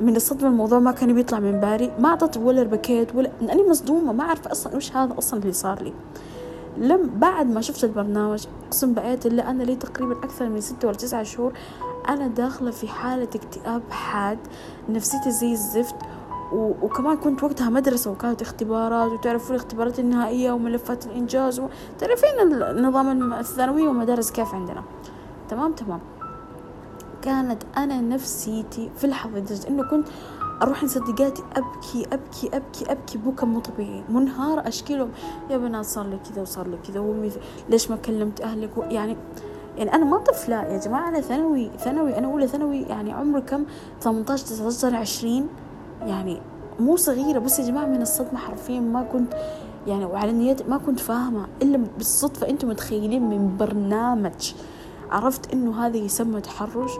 من الصدمة الموضوع ما كان بيطلع من بالي. ما أعطت ولا بكيت ولا أني مصدومة. ما أعرف أصلا وش هذا أصلا اللي صار لي. لم بعد ما شفت البرنامج أقسم بآية الله أنا لي تقريبا أكثر من ستة ولا تسعة شهور أنا داخلة في حالة اكتئاب حاد. نفسيتي زي الزفت. و... وكمان كنت وقتها مدرسة وكانت اختبارات وتعرفون الاختبارات النهائية وملفات الإنجاز وتعرفين النظام الثانوية والمدارس كيف عندنا. تمام تمام. كانت أنا نفسيتي في لحظة لدرجة إنه كنت أروح عند صديقاتي أبكي أبكي أبكي أبكي بكى مو طبيعي منهار اشكيلهم يا بنات صار لي كذا وصار لي كذا ليش ما كلمت أهلك؟ يعني يعني أنا ما طفلة يا جماعة أنا ثانوي ثانوي أنا أولى ثانوي يعني عمري كم؟ 18 19 20 يعني مو صغيرة بس يا جماعة من الصدمة حرفيا ما كنت يعني وعلى نيتي ما كنت فاهمة إلا بالصدفة أنتم متخيلين؟ من برنامج. عرفت إنه هذا يسمى تحرش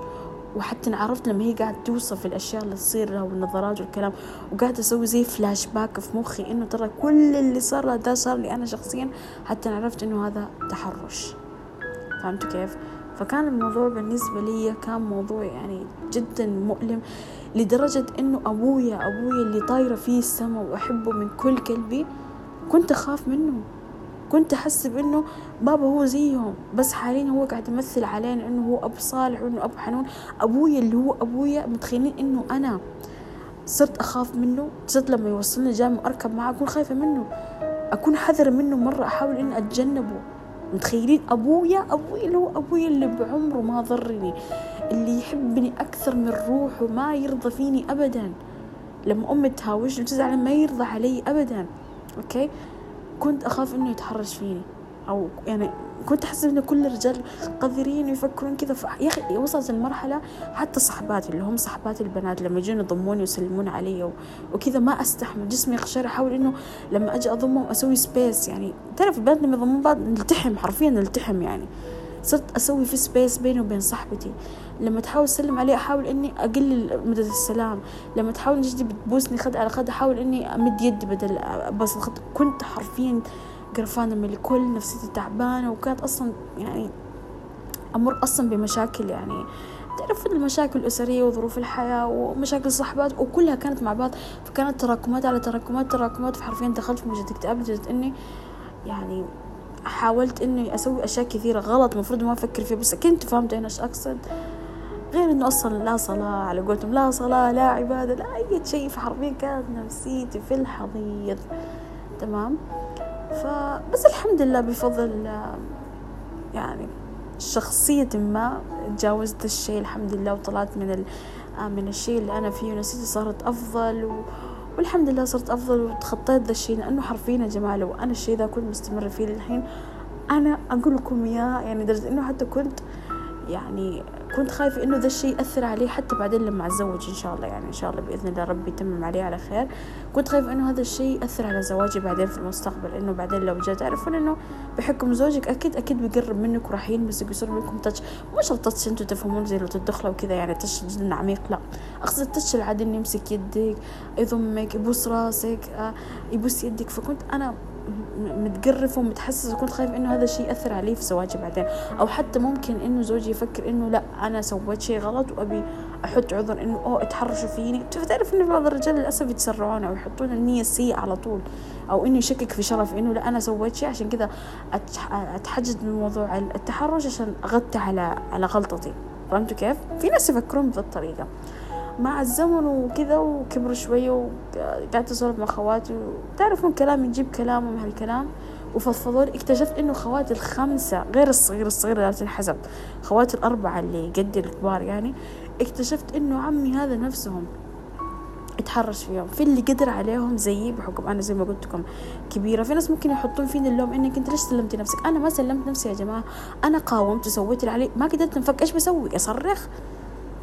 وحتى عرفت لما هي قاعدة توصف الأشياء اللي تصير لها والنظرات والكلام وقاعدة أسوي زي فلاش باك في مخي إنه ترى كل اللي صار لها ده صار لي أنا شخصيا حتى عرفت إنه هذا تحرش فهمتوا كيف؟ فكان الموضوع بالنسبة لي كان موضوع يعني جدا مؤلم لدرجة إنه أبويا أبويا اللي طايرة فيه السما وأحبه من كل قلبي كنت أخاف منه كنت أحس بإنه بابا هو زيهم بس حاليا هو قاعد يمثل علينا إنه هو أبو صالح وإنه أبو حنون. أبويا اللي هو أبويا متخيلين إنه أنا صرت أخاف منه صرت لما يوصلني جامع أركب معاه أكون خايفة منه. أكون حذرة منه مرة أحاول إني أتجنبه. متخيلين؟ أبويا أبويا اللي هو أبويا اللي بعمره ما ضرني اللي يحبني أكثر من روحه ما يرضى فيني أبدا. لما أمي تهاوشني وتزعل ما يرضى علي أبدا. أوكي؟ كنت أخاف إنه يتحرش فيني. أو يعني كنت أحس إن كل الرجال قذرين ويفكرون كذا. يا أخي وصلت المرحلة حتى صحباتي اللي هم صحباتي البنات لما يجون يضموني ويسلمون علي وكذا ما أستحمل. جسمي يقشر. أحاول إنه لما أجي أضمهم أسوي space يعني تعرف البنات لما يضمون بعض نلتحم حرفيا نلتحم يعني. صرت أسوي في space بيني وبين صاحبتي. لما تحاول تسلم علي أحاول إني أقلل مدة السلام. لما تحاول تجي بتبوسني خد على خد أحاول إني أمد يدي بدل بوس الخد كنت حرفيا قرفانة من الكل نفسيتي تعبانة وكانت أصلا يعني أمر أصلا بمشاكل يعني. تعرفون المشاكل الأسرية وظروف الحياة ومشاكل الصحبات وكلها كانت مع بعض. فكانت تراكمات على تراكمات تراكمات. فحرفيا دخلت في موجة اكتئاب لدرجة إني يعني حاولت إني أسوي أشياء كثيرة غلط المفروض ما أفكر فيها بس كنت فهمت أنا إيش أقصد. غير إنه أصلا لا صلاة على قولتهم لا صلاة لا عبادة لا أي شيء فحرفيا كانت نفسيتي في الحضيض. تمام؟ فبس الحمد لله بفضل يعني شخصية ما تجاوزت الشيء الحمد لله وطلعت من من الشيء اللي أنا فيه ونفسيتي صارت أفضل و... والحمد لله صرت أفضل وتخطيت ذا الشيء لأنه حرفيا يا جماعة لو أنا الشيء ذا كنت مستمرة فيه للحين أنا أقول لكم إياه يعني لدرجة إنه حتى كنت يعني كنت خايفة إنه ذا الشيء يأثر علي حتى بعدين لما أتزوج إن شاء الله. يعني إن شاء الله بإذن الله ربي يتمم علي على خير. كنت خايفة إنه هذا الشيء يأثر على زواجي بعدين في المستقبل إنه بعدين لو جاء. تعرفون إنه بحكم زوجك أكيد أكيد بيقرب منك وراح يلمس يصير منكم تاتش مو شرط تاتش أنتوا تفهمون زي لو تدخلوا وكذا يعني تاتش جدا عميق. لا أقصد التاتش العادي إنه يمسك يدك يضمك يبوس راسك آه، يبوس يدك. فكنت أنا متقرفة ومتحسسة وكنت خايفة إنه هذا الشيء يأثر علي في زواجي بعدين. أو حتى ممكن إنه زوجي يفكر إنه لا أنا سويت شيء غلط وأبي أحط عذر إنه أوه اتحرشوا فيني. تعرف إنه بعض الرجال للأسف يتسرعون أو يحطون النية السيئة على طول. أو إنه يشكك في شرف إنه لا أنا سويت شيء عشان كذا أتحجج من موضوع التحرش عشان أغطي على على غلطتي. فهمتوا كيف؟ في ناس يفكرون بهذه الطريقة. مع الزمن وكذا وكبروا شوية وقعدت أسولف مع خواتي وتعرفون كلام يجيب كلام ومع الكلام وفضفضوا لي اكتشفت إنه خواتي الخمسة غير الصغير الصغير لا تنحسب. خواتي الأربعة اللي قدي الكبار يعني. اكتشفت إنه عمي هذا نفسهم اتحرش فيهم. في اللي قدر عليهم زيي بحكم أنا زي ما قلت لكم كبيرة. في ناس ممكن يحطون فيني اللوم إنك أنت ليش سلمتي نفسك؟ أنا ما سلمت نفسي يا جماعة. أنا قاومت وسويت اللي علي. ما قدرت أنفك. إيش بسوي؟ أصرخ.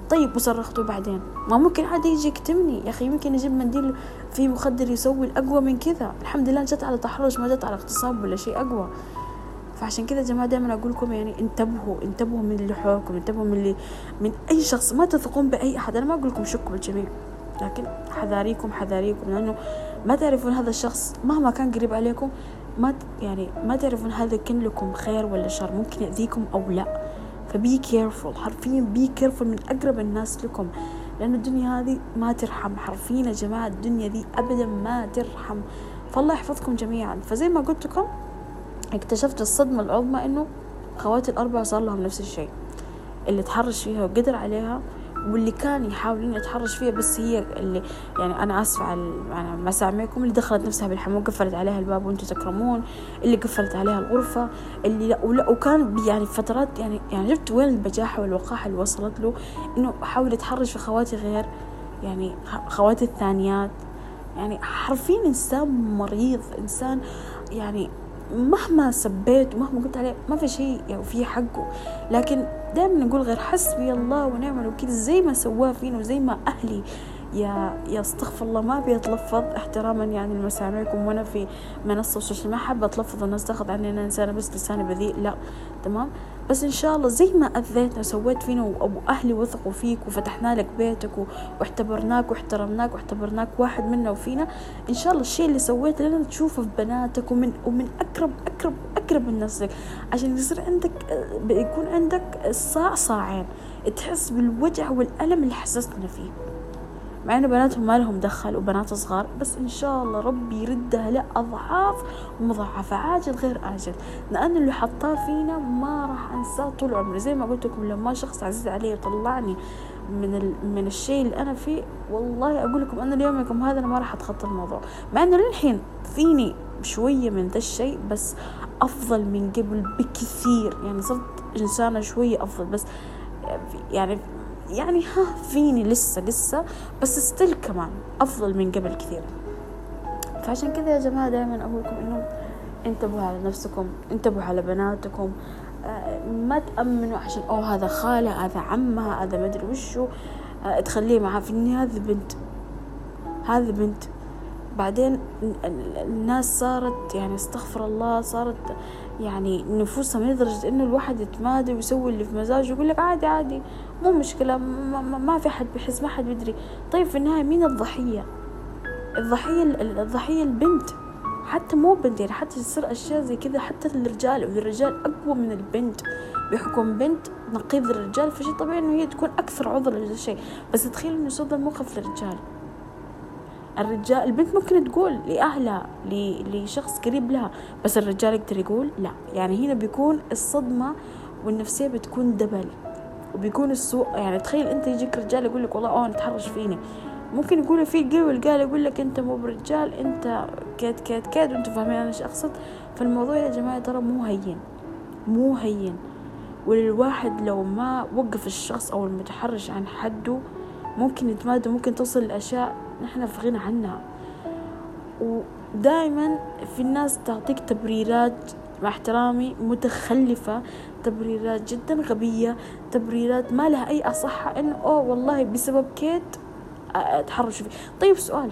طيب وصرخته بعدين. ما ممكن حد يجي يكتمني. يا أخي يمكن يجيب منديل فيه مخدر يسوي الأقوى من كذا. الحمد لله جت على تحرش ما جت على اغتصاب ولا شيء أقوى. فعشان كذا يا جماعة دائما أقول لكم يعني انتبهوا انتبهوا من اللي حولكم انتبهوا من اللي من أي شخص. ما تثقون بأي أحد. أنا ما أقول لكم شكوا بالجميع لكن حذاريكم حذاريكم. لأنه ما تعرفون هذا الشخص مهما كان قريب عليكم ما يعني ما تعرفون هذا يكن لكم خير ولا شر. ممكن يأذيكم أو لا. ف be careful حرفيا be careful من أقرب الناس لكم. لأن الدنيا هذه ما ترحم. حرفيا يا جماعة الدنيا دي أبدا ما ترحم. فالله يحفظكم جميعا. فزي ما قلت لكم اكتشفت الصدمة العظمى إنه خواتي الأربعة صار لهم نفس الشيء. اللي تحرش فيها وقدر عليها واللي كان يحاول انه يتحرش فيها بس هي اللي يعني أنا آسفة على مسامعكم اللي دخلت نفسها بالحمام قفلت عليها الباب وأنتم تكرمون اللي قفلت عليها الغرفة اللي لا ولا وكان يعني فترات يعني يعني شفت وين البجاحه والوقاحه اللي وصلت له إنه حاول يتحرش في خواتي غير يعني خواتي الثانيات. يعني حرفيا إنسان مريض إنسان يعني مهما سبيت ومهما قلت عليه ما في شيء يعني في حقه. لكن دائما نقول غير حسبي الله ونعم الوكيل. زي ما سواه فينا وزي ما أهلي. يا يا استغفر الله ما أبي أتلفظ احتراما يعني لمسامعكم وأنا في منصة السوشيال ما حابه أتلفظ الناس تاخذ عني أنا إنسانة بس لساني بذيء. لا تمام؟ بس إن شاء الله زي ما اذيتنا وسويت فينا وابو أهلي وثقوا فيك وفتحنا لك بيتك واعتبرناك واحترمناك واعتبرناك واحد منا وفينا إن شاء الله الشيء اللي سويته لنا تشوفه في بناتك ومن ومن اقرب اقرب أقرب الناس لك عشان يصير عندك بيكون عندك صاع صاعين. تحس بالوجع والألم اللي حسسنا فيه. مع إنه بناتهم ما لهم دخل وبنات صغار بس إن شاء الله ربي يردها له اضعاف مضاعفة عاجل غير أجل لأن اللي حطاه فينا ما راح أنساه طول عمري. زي ما قلت لكم لما شخص عزيز علي وطلعني من ال... من الشيء اللي أنا فيه والله أقول لكم أنا اليوم هذا أنا ما راح أتخطى الموضوع. مع إنه للحين فيني شوية من ذا الشيء بس أفضل من قبل بكثير. يعني صرت إنسانة شوية أفضل بس يعني يعني ها فيني لسه لسه بس still كمان أفضل من قبل كثير. فعشان كذا يا جماعة دائما أقول لكم إنه انتبهوا على نفسكم انتبهوا على بناتكم. آه، ما تأمنوا عشان أوه هذا خالة هذا عمها هذا مدري وشو. آه، تخليه معاه في النهاية هذه بنت هذه بنت. بعدين الناس صارت يعني استغفر الله صارت يعني نفوسهم لدرجة إنه الواحد يتمادى ويسوي اللي في مزاجه ويقول لك عادي عادي. مو مشكلة ما, ما في حد بيحس ما حد بيدري. طيب في النهاية مين الضحية؟ الضحية الضحية البنت. حتى مو بنت يعني حتى تصير أشياء زي كذا حتى الرجال الرجال أقوى من البنت. بحكم بنت نقيض الرجال فشي طبيعي إنه هي تكون أكثر عذر لهذا الشيء. بس تخيل إنه يصير الموقف للرجال. الرجال البنت ممكن تقول لأهلها لشخص قريب لها بس الرجال يقدر يقول لا. يعني هنا بيكون الصدمة والنفسية بتكون دبل. وبيكون السوء يعني تخيل أنت يجيك رجال يقول لك والله أوه تحرش فيني. ممكن يقول في قوي قال يقول لك أنت مو برجال أنت كيد كيد كيد وأنتم فاهمين أنا إيش أقصد؟ فالموضوع يا جماعة ترى مو هين مو هين. والواحد لو ما وقف الشخص أو المتحرش عن حده ممكن يتمادى ممكن توصل لأشياء نحن في غنى عنها. ودائما في الناس تعطيك تبريرات مع احترامي متخلفة تبريرات جدا غبية تبريرات ما لها أي صحة إنه أوه والله بسبب كذا أتحرش فيه طيب سؤال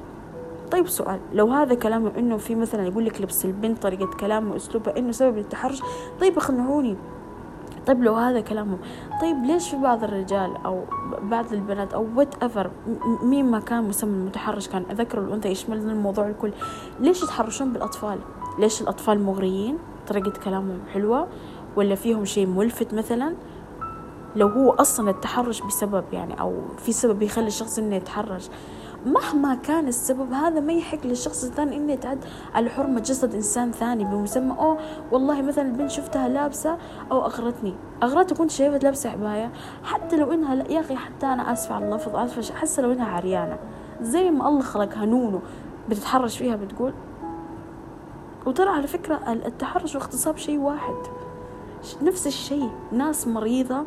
طيب سؤال لو هذا كلامه إنه في مثلا يقول لك لبس البنت طريقة كلامه اسلوبها إنه سبب التحرش طيب اقنعوني. طيب لو هذا كلامهم طيب ليش في بعض الرجال أو بعض البنات أو whatever مين ما كان مسمى المتحرش كان أذكر الأنثى يشمل الموضوع الكل ليش يتحرشون بالأطفال؟ ليش الأطفال مغريين؟ طريقة كلامهم حلوة. ولا فيهم شيء ملفت مثلا؟ لو هو أصلا التحرش بسبب يعني أو في سبب يخلي الشخص إنه يتحرش مهما كان السبب هذا ما يحق للشخص الثاني إنه يتعد على حرمة جسد إنسان ثاني بمسمى أوه والله مثلا البنت شفتها لابسة أو أغرتني أغرتك كنت شايفة لابسة عباية حتى لو إنها لا يا أخي حتى أنا آسفة على اللفظ آسفة حتى لو إنها عريانة زي ما الله خلقها نونو بتتحرش فيها بتقول. وترى على فكرة التحرش والاغتصاب شيء واحد. نفس الشيء. ناس مريضة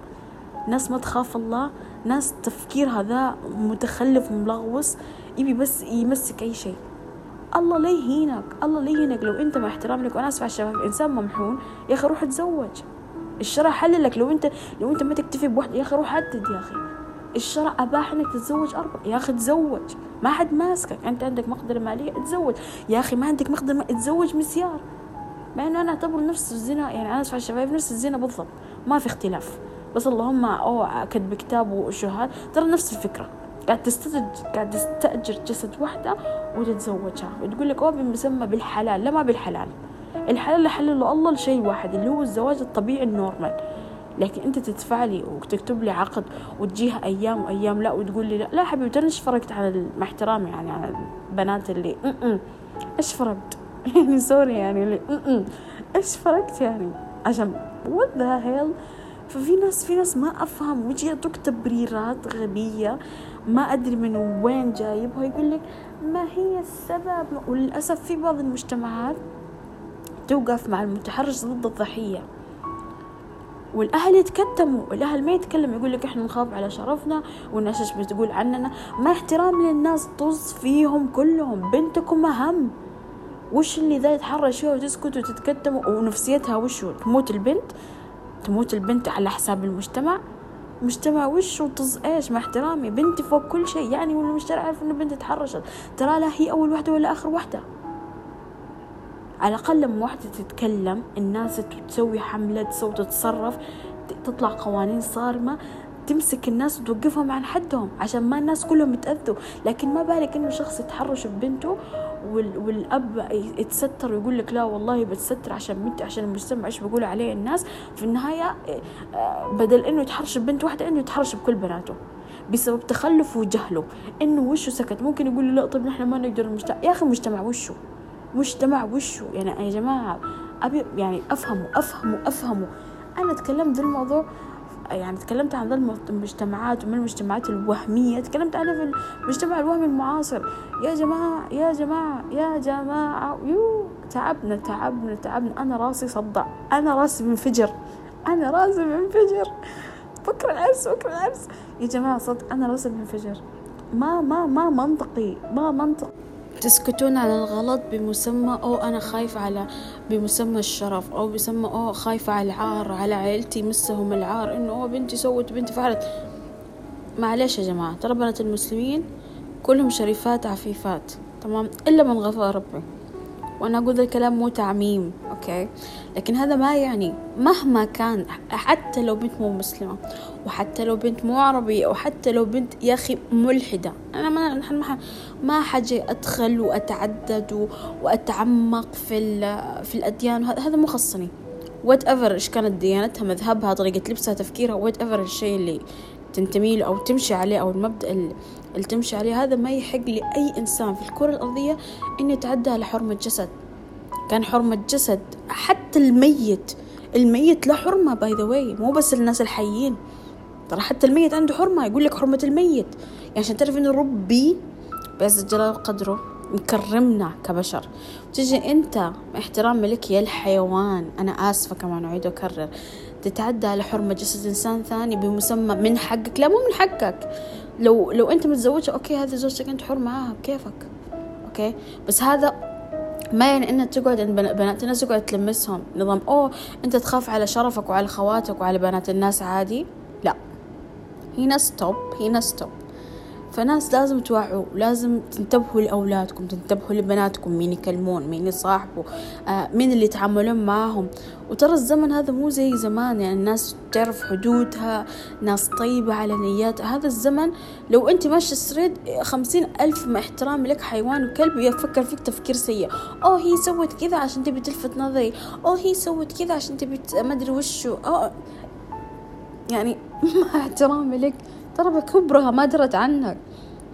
ناس ما تخاف الله ناس تفكير هذا متخلف ملغوص يبي بس يمسك أي شيء. الله لا يهينك الله لا يهينك. لو أنت مع احترام لك وأنا اسف على الشباب إنسان ممحون يا أخي روح اتزوج. الشرع حللك. لو أنت لو أنت ما تكتفي بواحد يا أخي روح عدد يا أخي. الشرع أباح إنك تتزوج أربع يا أخي تزوج ما حد ماسكك. أنت عندك مقدرة مالية تزوج يا أخي ما عندك مقدرة تزوج مسيار مع إنه أنا أعتبر نفس الزنا يعني أنا اسف الشباب نفس الزنا بالضبط ما في اختلاف. بس اللهم أو كتب كتاب وشهاد ترى نفس الفكرة. قاعد تستأجر قاعد تستأجر جسد واحدة وتتزوجها وتقول لك أوه بمسمى بالحلال لا ما بالحلال. الحلال اللي حلله الله لشيء واحد اللي هو الزواج الطبيعي النورمال. لكن أنت تدفع لي وتكتب لي عقد وتجيها أيام وأيام لا وتقول لي لا لا حبيبتي أنا إيش فرقت على مع احترامي يعني على البنات اللي إيش فرقت؟ يعني sorry يعني اللي إيش فرقت يعني؟ عشان what the hell ففي ناس في ناس ما أفهم يعطوك تبريرات غبية. ما أدري من وين جايبها يقول لك ما هي السبب؟ وللأسف في بعض المجتمعات توقف مع المتحرش ضد الضحية. والأهل يتكتموا الأهل ما يتكلم يقول لك إحنا نخاف على شرفنا والناس إيش بتقول عننا؟ ما احترام للناس طز فيهم كلهم. بنتكم أهم. وش اللي ذا يتحرش فيها وتسكت وتتكتم؟ ونفسيتها وشو تموت البنت؟ تموت البنت على حساب المجتمع؟ مجتمع وش وطز إيش؟ مع احترامي. بنتي فوق كل شيء. يعني والمجتمع عارف إنه بنتي تحرشت. ترى لا هي أول واحدة ولا آخر واحدة على الأقل لما واحدة تتكلم الناس تسوي حملة تسوي تتصرف تطلع قوانين صارمة تمسك الناس وتوقفهم عن حدهم عشان ما الناس كلهم يتأذوا. لكن ما بالك إنه شخص يتحرش ببنته والأب يتستر ويقول لك لا والله بتستر عشان بنتي عشان المجتمع إيش بيقول عليه الناس. في النهاية آه، بدل إنه يتحرش ببنت واحدة إنه يتحرش بكل بناته بسبب تخلفه وجهله. إنه وشه سكت. ممكن يقول لا طيب نحن ما نقدر المجتمع يا أخي المجتمع وشه مجتمع وشو يعني يا جماعة أبي يعني أفهموا أفهموا أفهموا أنا تكلمت ذا الموضوع يعني تكلمت عن ذا المجتمعات ومن المجتمعات الوهمية تكلمت عنها في المجتمع الوهمي المعاصر. يا جماعة يا جماعة يا جماعة يو تعبنا تعبنا تعبنا. أنا راسي صدع أنا راسي منفجر أنا راسي منفجر. بكرة العرس بكرة العرس يا جماعة صدق أنا راسي منفجر. ما ما ما منطقي ما منطق تسكتون على الغلط بمسمى أو أنا خايفة على بمسمى الشرف أو بسمى أو خايفة على العار على عائلتي مسهم العار إنه أوه بنتي سوت بنتي فعلت معلش يا جماعة ترى بنات المسلمين كلهم شريفات عفيفات تمام؟ إلا من غفر ربي. وأنا أقول الكلام مو تعميم. okay. لكن هذا ما يعني مهما كان حتى لو بنت مو مسلمة وحتى لو بنت مو عربية وحتى لو بنت يا أخي ملحدة. أنا ما ما ما حاجة أدخل وأتعدد وأتعمق في في الأديان. هذا مو خصني. whatever إيش كانت ديانتها مذهبها طريقة لبسها تفكيرها whatever الشيء اللي تنتمي له أو تمشي عليه أو المبدأ اللي تمشي عليه هذا ما يحق لأي إنسان في الكرة الأرضية إنه يتعدى على حرمة جسد. كان حرمة جسد. حتى الميت الميت له حرمة by the way مو بس الناس الحيين. ترى حتى الميت عنده حرمة. يقول لك حرمة الميت. يعني عشان تعرف إنه ربي بعز جلاله وقدره مكرمنا كبشر. تجي أنت احترام لك يا الحيوان. أنا آسفة كمان أعيد وأكرر. تتعدى على حرمة جسد إنسان ثاني بمسمى من حقك. لا مو من حقك. لو لو أنت متزوجة okay هذه زوجتك أنت حر معاها بكيفك okay؟ بس هذا ما يعني إنك تقعد عند بنات الناس تقعد تلمسهم. نظام أوه أنت تخاف على شرفك وعلى خواتك وعلى بنات الناس عادي؟ لا. هنا stop هنا stop فناس لازم توعوا لازم تنتبهوا لأولادكم تنتبهوا لبناتكم مين يكلمون مين يصاحبوا آه مين اللي يتعاملون معاهم. وترى الزمن هذا مو زي زمان يعني الناس تعرف حدودها ناس طيبة على نياتها هذا الزمن لو أنت ماشي السريد خمسين ألف مع احترامي لك حيوان وكلب يفكر فيك تفكير سيء. أوه هي سوت كذا عشان تبي تلفت نظري. أوه هي سوت كذا عشان تبي ما أدري وشو. أوه يعني مع احترامي لك ترى بكبرها ما درت عنك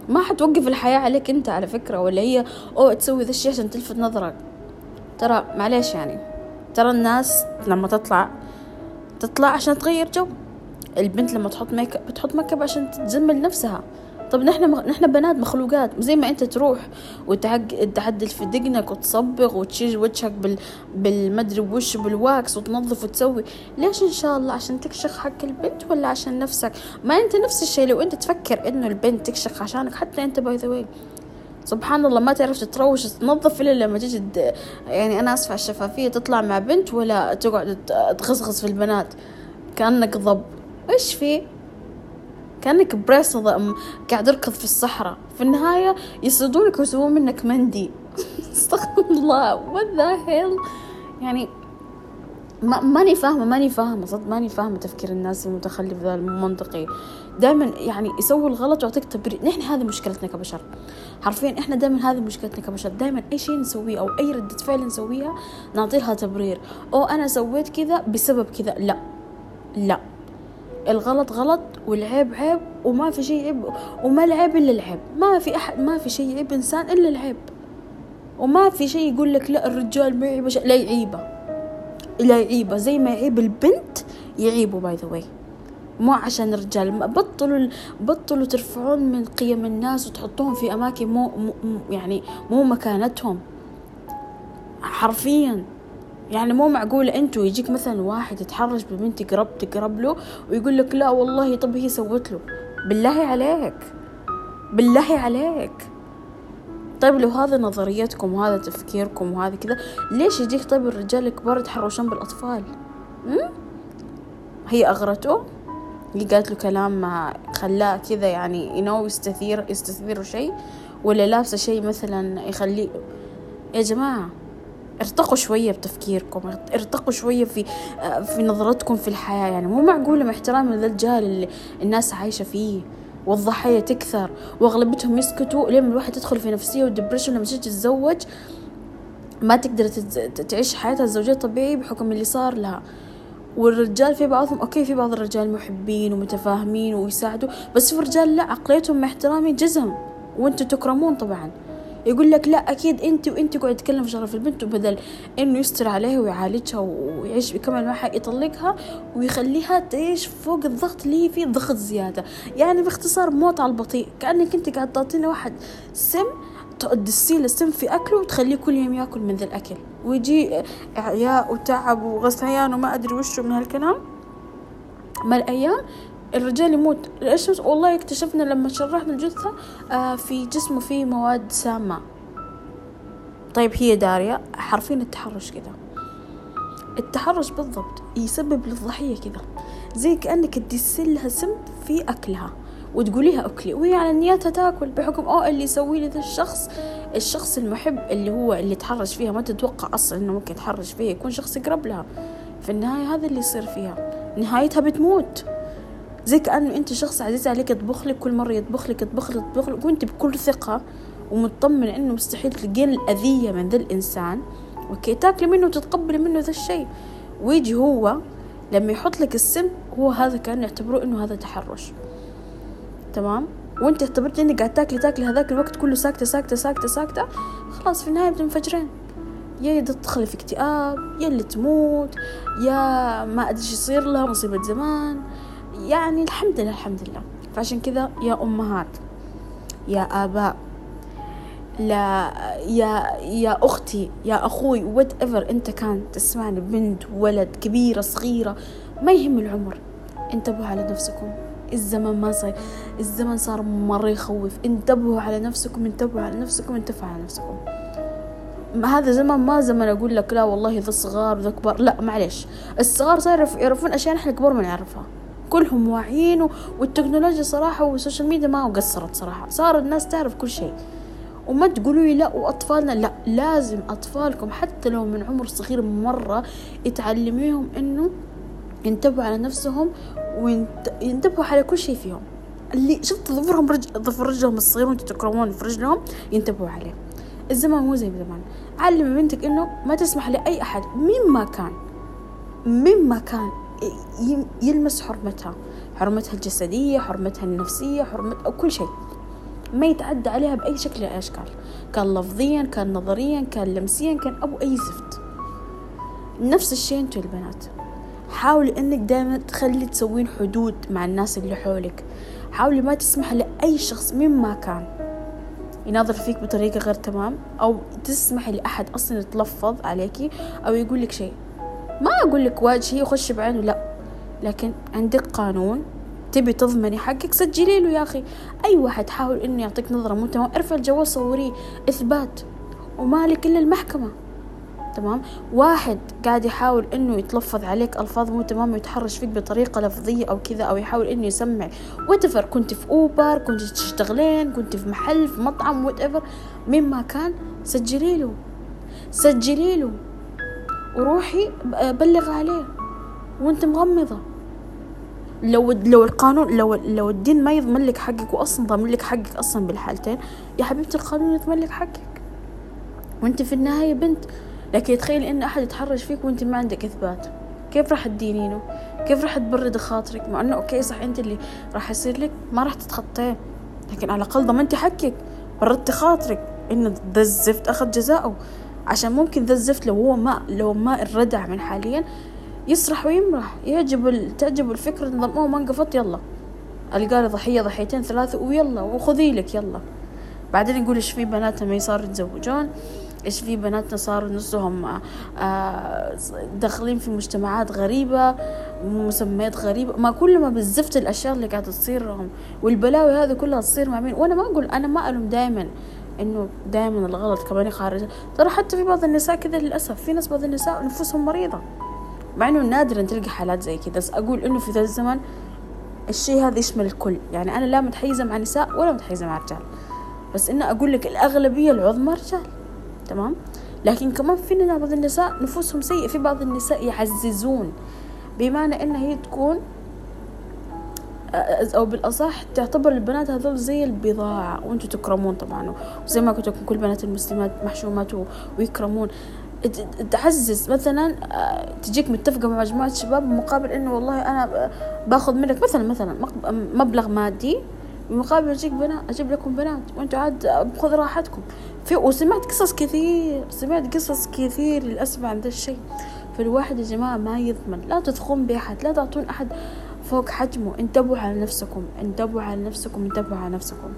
ما حتوقف الحياة عليك أنت على فكرة ولا هي أو تسوي ذا الشيء عشان تلفت نظرك. ترى معليش يعني. ترى الناس لما تطلع تطلع عشان تغير جو. البنت لما تحط ميك اب بتحط ميك اب عشان تجمل نفسها. طب نحن. نحن بنات مخلوقات. زي ما انت تروح وتعدل في دقنك وتصبغ وتشيل وجهك بال بالمدري وش بال wax وتنظف وتسوي. ليش إن شاء الله؟ عشان تكشخ حق البنت ولا عشان نفسك؟ ما أنت نفس الشيء لو أنت تفكر إنه البنت تكشخ عشانك حتى أنت by the سبحان الله ما تعرف تتروش تنظف إلا لما تجي يعني أنا اسفه الشفافية تطلع مع بنت ولا تقعد تغصغص في البنات كأنك ضب. إيش في؟ كأنك بريس قاعد اركض في الصحراء. في النهاية يصيدونك ويسوون منك مندي. استغفر الله. What the hell? يعني ما ماني فاهمة ماني فاهمة صدق ماني فاهمة تفكير الناس المتخلف ذا المنطقي. دائما يعني يسووا الغلط ويعطيك تبرير. نحن هذه مشكلتنا كبشر. حرفيا إحنا دائما هذه مشكلتنا كبشر. دائما أي شيء نسويه أو أي ردة فعل نسويها نعطي لها تبرير. أو أنا سويت كذا بسبب كذا. لا. لا. الغلط غلط والعيب عيب وما في شيء عيب وما العيب إلا العيب. ما في أحد ما في شيء يعيب إنسان إلا العيب. وما في شيء يقول لك لا الرجال ما يعيبه لا يعيبه. لا يعيبه. زي ما يعيب البنت يعيبه by the way مو عشان الرجال. بطلوا بطلوا ترفعون من قيم الناس وتحطوهم في أماكن مو, مو يعني مو مكانتهم. حرفيا. يعني مو معقولة أنتوا يجيك مثلا واحد يتحرش ببنت تقرب تقرب له ويقول لك لا والله طب هي سوت له. بالله عليك. بالله عليك. طيب لو هذا نظريتكم وهذا تفكيركم وهذا كذا ليش يجيك طيب الرجال الكبار يتحرشون بالأطفال؟ م? هي أغرته؟ هي قالت له كلام خلاه كذا يعني ينو يستثير يستثير شيء ولا لابسة شيء مثلا يخليه يا جماعة ارتقوا شوية بتفكيركم ارتقوا شوية في في نظرتكم في الحياة. يعني مو معقولة مع احترامي للرجال اللي الناس عايشة فيه. والضحايا تكثر واغلبيتهم يسكتوا لين الواحد تدخل في نفسية ودبريشن لما تيجي تتزوج ما تقدر تعيش حياتها الزوجية طبيعي بحكم اللي صار لها. والرجال في بعضهم أوكي في بعض الرجال محبين ومتفاهمين ويساعدوا بس في رجال لا عقليتهم مع احترامي جزم. وأنتم تكرمون طبعا. يقول لك لا أكيد أنت وأنت قاعد تتكلم في شرف البنت وبدل إنه يستر عليها ويعالجها ويعيش يكمل معها يطلقها ويخليها تعيش فوق الضغط اللي هي فيه ضغط زيادة. يعني باختصار موت على البطيء كأنك أنت قاعد تعطينا واحد سم تدسي له السم في أكله وتخليه كل يوم يأكل من ذا الأكل. ويجي إعياء وتعب وغثيان وما أدري وشو من هالكلام. مع الأيام؟ الرجال يموت. ليش والله اكتشفنا لما شرحنا الجثة آه في جسمه فيه مواد سامة. طيب هي دارية حرفين التحرش كذا التحرش بالضبط يسبب للضحية كذا زي كأنك تدسلها لها سم في أكلها وتقوليها أكلي وهي على نياتها تاكل بحكم أو اللي يسوي لي ذا الشخص الشخص المحب اللي هو اللي تحرش فيها. ما تتوقع أصلا إنه ممكن يتحرش فيها يكون شخص يقرب لها. في النهاية هذا اللي يصير فيها. نهايتها بتموت. زي كأنه أنت شخص عزيز عليك يطبخ لك كل مرة يطبخ لك يطبخ لك يطبخ لك وأنت بكل ثقة ومطمن إنه مستحيل تلقين الأذية من ذا الإنسان okay؟ تاكلي منه وتتقبلي منه ذا الشيء. ويجي هو لما يحط لك السم هو هذا كان يعتبروه إنه هذا تحرش. تمام؟ وأنت اعتبرت إنك قاعد تاكلي تاكلي هذاك الوقت كله ساكتة ساكتة ساكتة ساكتة خلاص في النهاية بتنفجرين يا تدخل في اكتئاب يا اللي تموت يا ما أدري إيش يصير لها مصيبة زمان. يعني الحمد لله الحمد لله. فعشان كذا يا أمهات يا آباء لا يا يا أختي يا أخوي whatever أنت كان تسمعني بنت ولد كبيرة صغيرة ما يهم العمر. انتبهوا على نفسكم. الزمن ما صار الزمن صار مرة يخوف. انتبهوا على نفسكم انتبهوا على نفسكم انتبهوا على نفسكم. هذا زمن ما زمن أقول لك لا والله ذا صغار وذا كبار لا معلش الصغار صار يعرفون أشياء نحن كبار ما نعرفها. كلهم واعيين والتكنولوجيا صراحة وال social media ما قصرت صراحة. صار الناس تعرف كل شيء. وما تقولوا لي لا وأطفالنا لا. لازم أطفالكم حتى لو من عمر صغير مرة يتعلميهم إنه ينتبهوا على نفسهم وينتبهوا على كل شيء فيهم. اللي شفت ظفرهم رج... ظفر رجلهم الصغير وأنتم تكرمون في رجلهم ينتبهوا عليه. الزمان مو زي زمان علمي بنتك إنه ما تسمح لأي أحد مين ما كان مين ما كان يلمس حرمتها. حرمتها الجسدية حرمتها النفسية حرمتها كل شيء. ما يتعدى عليها بأي شكل من الأشكال. كان لفظيا كان نظريا كان لمسيا كان أبو أي زفت. نفس الشيء أنتوا البنات. حاولي إنك دائما تخلي تسوين حدود مع الناس اللي حولك. حاولي ما تسمح لأي شخص مما كان. يناظر فيك بطريقة غير تمام. أو تسمحي لأحد أصلا يتلفظ عليكي أو يقول لك شيء. ما أقول لك واجهي وخش بعينه لا. لكن عندك قانون تبي تضمني حقك سجلي له يا أخي. أي واحد حاول إنه يعطيك نظرة مو تمام ارفع الجوال صوريه إثبات. ومالك إلا المحكمة. تمام؟ واحد قاعد يحاول إنه يتلفظ عليك ألفاظ مو تمام ويتحرش فيك بطريقة لفظية أو كذا أو يحاول إنه يسمع. وات كنت في Uber كنت تشتغلين كنت في محل في مطعم whatever مين ما كان سجلي له. سجلي له. وروحي بلغ عليه وأنت مغمضة. لو لو القانون لو لو الدين ما يضمن لك حقك واصلا ضامن لك حقك أصلا بالحالتين يا حبيبتي القانون يضمن لك حقك. وأنت في النهاية بنت. لكن تخيلي إن أحد يتحرش فيك وأنت ما عندك إثبات. كيف راح تدينينه؟ كيف راح تبرد خاطرك؟ مع إنه أوكي صح أنت اللي راح يصير لك. ما راح تتخطيه لكن على الأقل ضمنتي حقك بردتي خاطرك. انه ذا الزفت أخذ جزاءه عشان ممكن ذا الزفت لو هو ما لو ما الردع من حاليا يسرح ويمرح. يعجب تعجب الفكرة نظام ما انقفت يلا. ألقى ضحية ضحيتين ثلاثة ويلا وخذي لك يلا. بعدين يقول إيش في بنات لما صاروا يتزوجون؟ إيش في بناتنا صاروا نصهم آه، داخلين في مجتمعات غريبة مسميات غريبة. ما كل ما بالزفت الأشياء اللي قاعدة تصير لهم والبلاوي هذه كلها تصير مع مين؟ وأنا ما أقول أنا ما ألوم دائما إنه دائما الغلط كمان خارج ترى حتى في بعض النساء كذا للأسف. في ناس بعض النساء نفوسهم مريضة. مع إنه نادرا تلقى حالات زي كذا. بس أقول إنه في ذا الزمن الشيء هذا يشمل الكل. يعني أنا لا متحيزة مع نساء ولا متحيزة مع رجال. بس إنه أقول لك الأغلبية العظمى رجال. تمام؟ لكن كمان في بعض النساء نفوسهم سيئة. في بعض النساء يعززون. بمعنى إنها هي تكون أو بالأصح تعتبر البنات هذول زي البضاعة وأنتم تكرمون طبعا وزي ما قلت لكم كل بنات المسلمات محشومات ويكرمون. تعزز مثلا تجيك متفقة مع مجموعة شباب مقابل إنه والله أنا باخذ منك مثلا مثلا مبلغ مادي بمقابل أجيك بنات أجيب لكم بنات وأنتم عاد خذ راحتكم. في وسمعت قصص كثير سمعت قصص كثير للأسف عن ذا الشيء. فالواحد يا جماعة ما يضمن لا تدخلون بأحد لا تعطون أحد فوق حجمه. انتبهوا على نفسكم. انتبهوا على نفسكم. انتبهوا على نفسكم.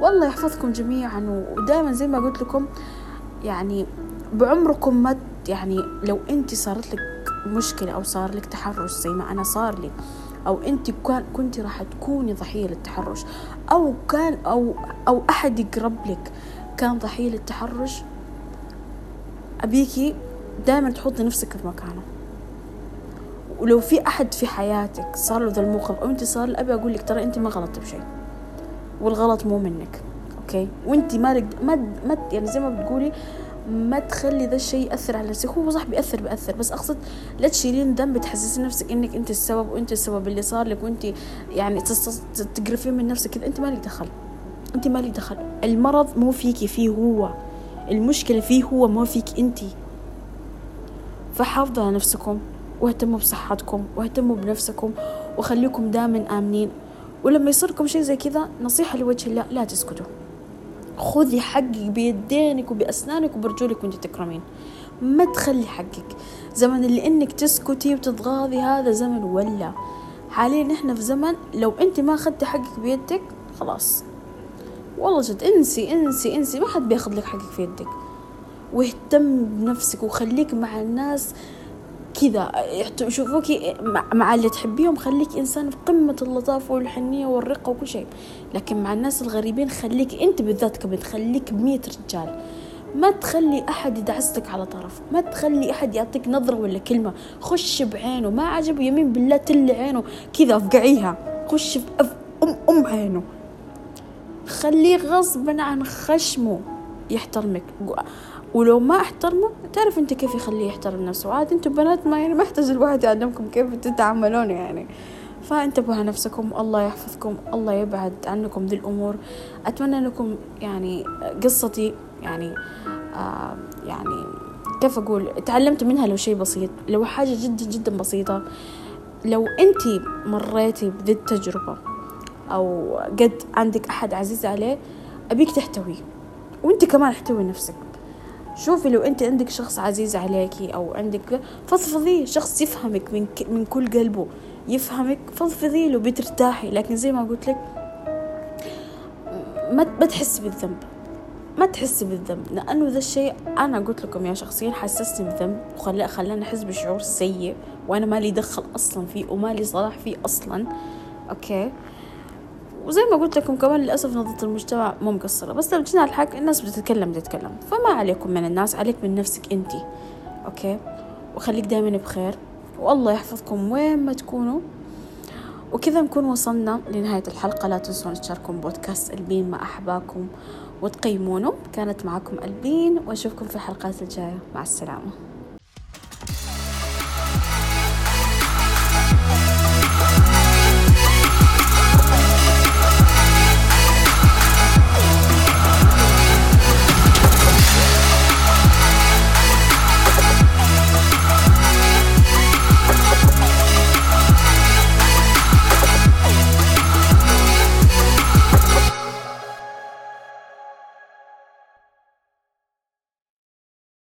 والله يحفظكم جميعا. ودائما زي ما قلت لكم يعني بعمركم ما يعني لو انت صارت لك مشكلة أو صار لك تحرش زي ما أنا صار لي أو انت كنت راح تكوني ضحية للتحرش أو كان أو أو أحد يقرب لك كان ضحية للتحرش أبيكي دائما تحطي نفسك في مكانه. ولو في أحد في حياتك صار له ذا الموقف أو أنت صار ابي أقول لك ترى أنت ما غلطت بشيء والغلط مو منك أوكي؟ وأنت ما ما ما يعني زي ما بتقولي ما تخلي ذا الشيء يأثر على نفسك. هو صح بيأثر بيأثر بس أقصد لا تشيلين ذنب تحسسي نفسك إنك أنت السبب وأنت السبب اللي صار لك وأنت يعني تقرفين من نفسك كذا أنت مالك دخل أنت مالك دخل. المرض مو فيكي فيه هو. المشكلة فيه هو مو فيك أنت فحافظوا على نفسكم. واهتموا بصحتكم واهتموا بنفسكم وخليكم دائما آمنين. ولما يصيركم شيء زي كذا نصيحة لوجه الله لا تسكتوا. خذي حقك بيدينك وبأسنانك وبرجولك وانت تكرمين. ما تخلي حقك. زمن اللي إنك تسكتي وتتغاضي هذا زمن ولا. حاليا نحن في زمن لو انت ما أخذتي حقك بيدك خلاص. والله جد انسي انسي انسي. ما حد بياخذ لك حقك في يدك. واهتم بنفسك وخليك مع الناس كذا يشوفوك مع اللي تحبيهم خليك إنسان في قمة اللطافة والحنية والرقة وكل شيء. لكن مع الناس الغريبين خليك أنت بالذات كبنت خليك بمية رجال. ما تخلي أحد يدعسك على طرف ما تخلي أحد يعطيك نظرة ولا كلمة. خش بعينه ما عجبه يمين بالله تل عينه. كذا أفقعيها خش أم أم عينه. خليه غصبا عن خشمه يحترمك. ولو ما احترمه تعرف أنت كيف يخليه يحترم نفسه؟ عاد أنتم بنات ما يعني ما يحتاج الواحد يعلمكم كيف تتعاملون يعني. فانتبهوا على نفسكم الله يحفظكم الله يبعد عنكم ذي الأمور. أتمنى لكم يعني قصتي يعني آه يعني كيف أقول؟ تعلمت منها لو شيء بسيط لو حاجة جدا جدا بسيطة. لو أنت مريتي بذي التجربه أو قد عندك أحد عزيز عليه أبيك تحتويه. وأنت كمان احتوي نفسك. شوفي لو انت عندك شخص عزيز عليكي أو عندك فضفضي شخص يفهمك من ك... من كل قلبه يفهمك فضفضي له بترتاحي. لكن زي ما قلت لك ما ما تحسي بالذنب ما تحسي بالذنب. لأنه ذا الشيء أنا قلت لكم أنا شخصيا حسسني بالذنب وخلى خلاني احس بشعور سيء وأنا مالي دخل أصلا فيه ومالي صلاح فيه أصلا. أوكي؟ وزي ما قلت لكم كمان للأسف نظرة المجتمع مو مقصرة بس لو جينا الحق الناس بتتكلم بتتكلم فما عليكم من الناس عليك من نفسك انتي أوكي؟ وخليك دائما بخير والله يحفظكم وين ما تكونوا. وكذا نكون وصلنا لنهاية الحلقة. لا تنسون تشاركون بودكاست ألبين مع أحباكم وتقيمونه. كانت معكم ألبين وأشوفكم في الحلقات الجاية. مع السلامة.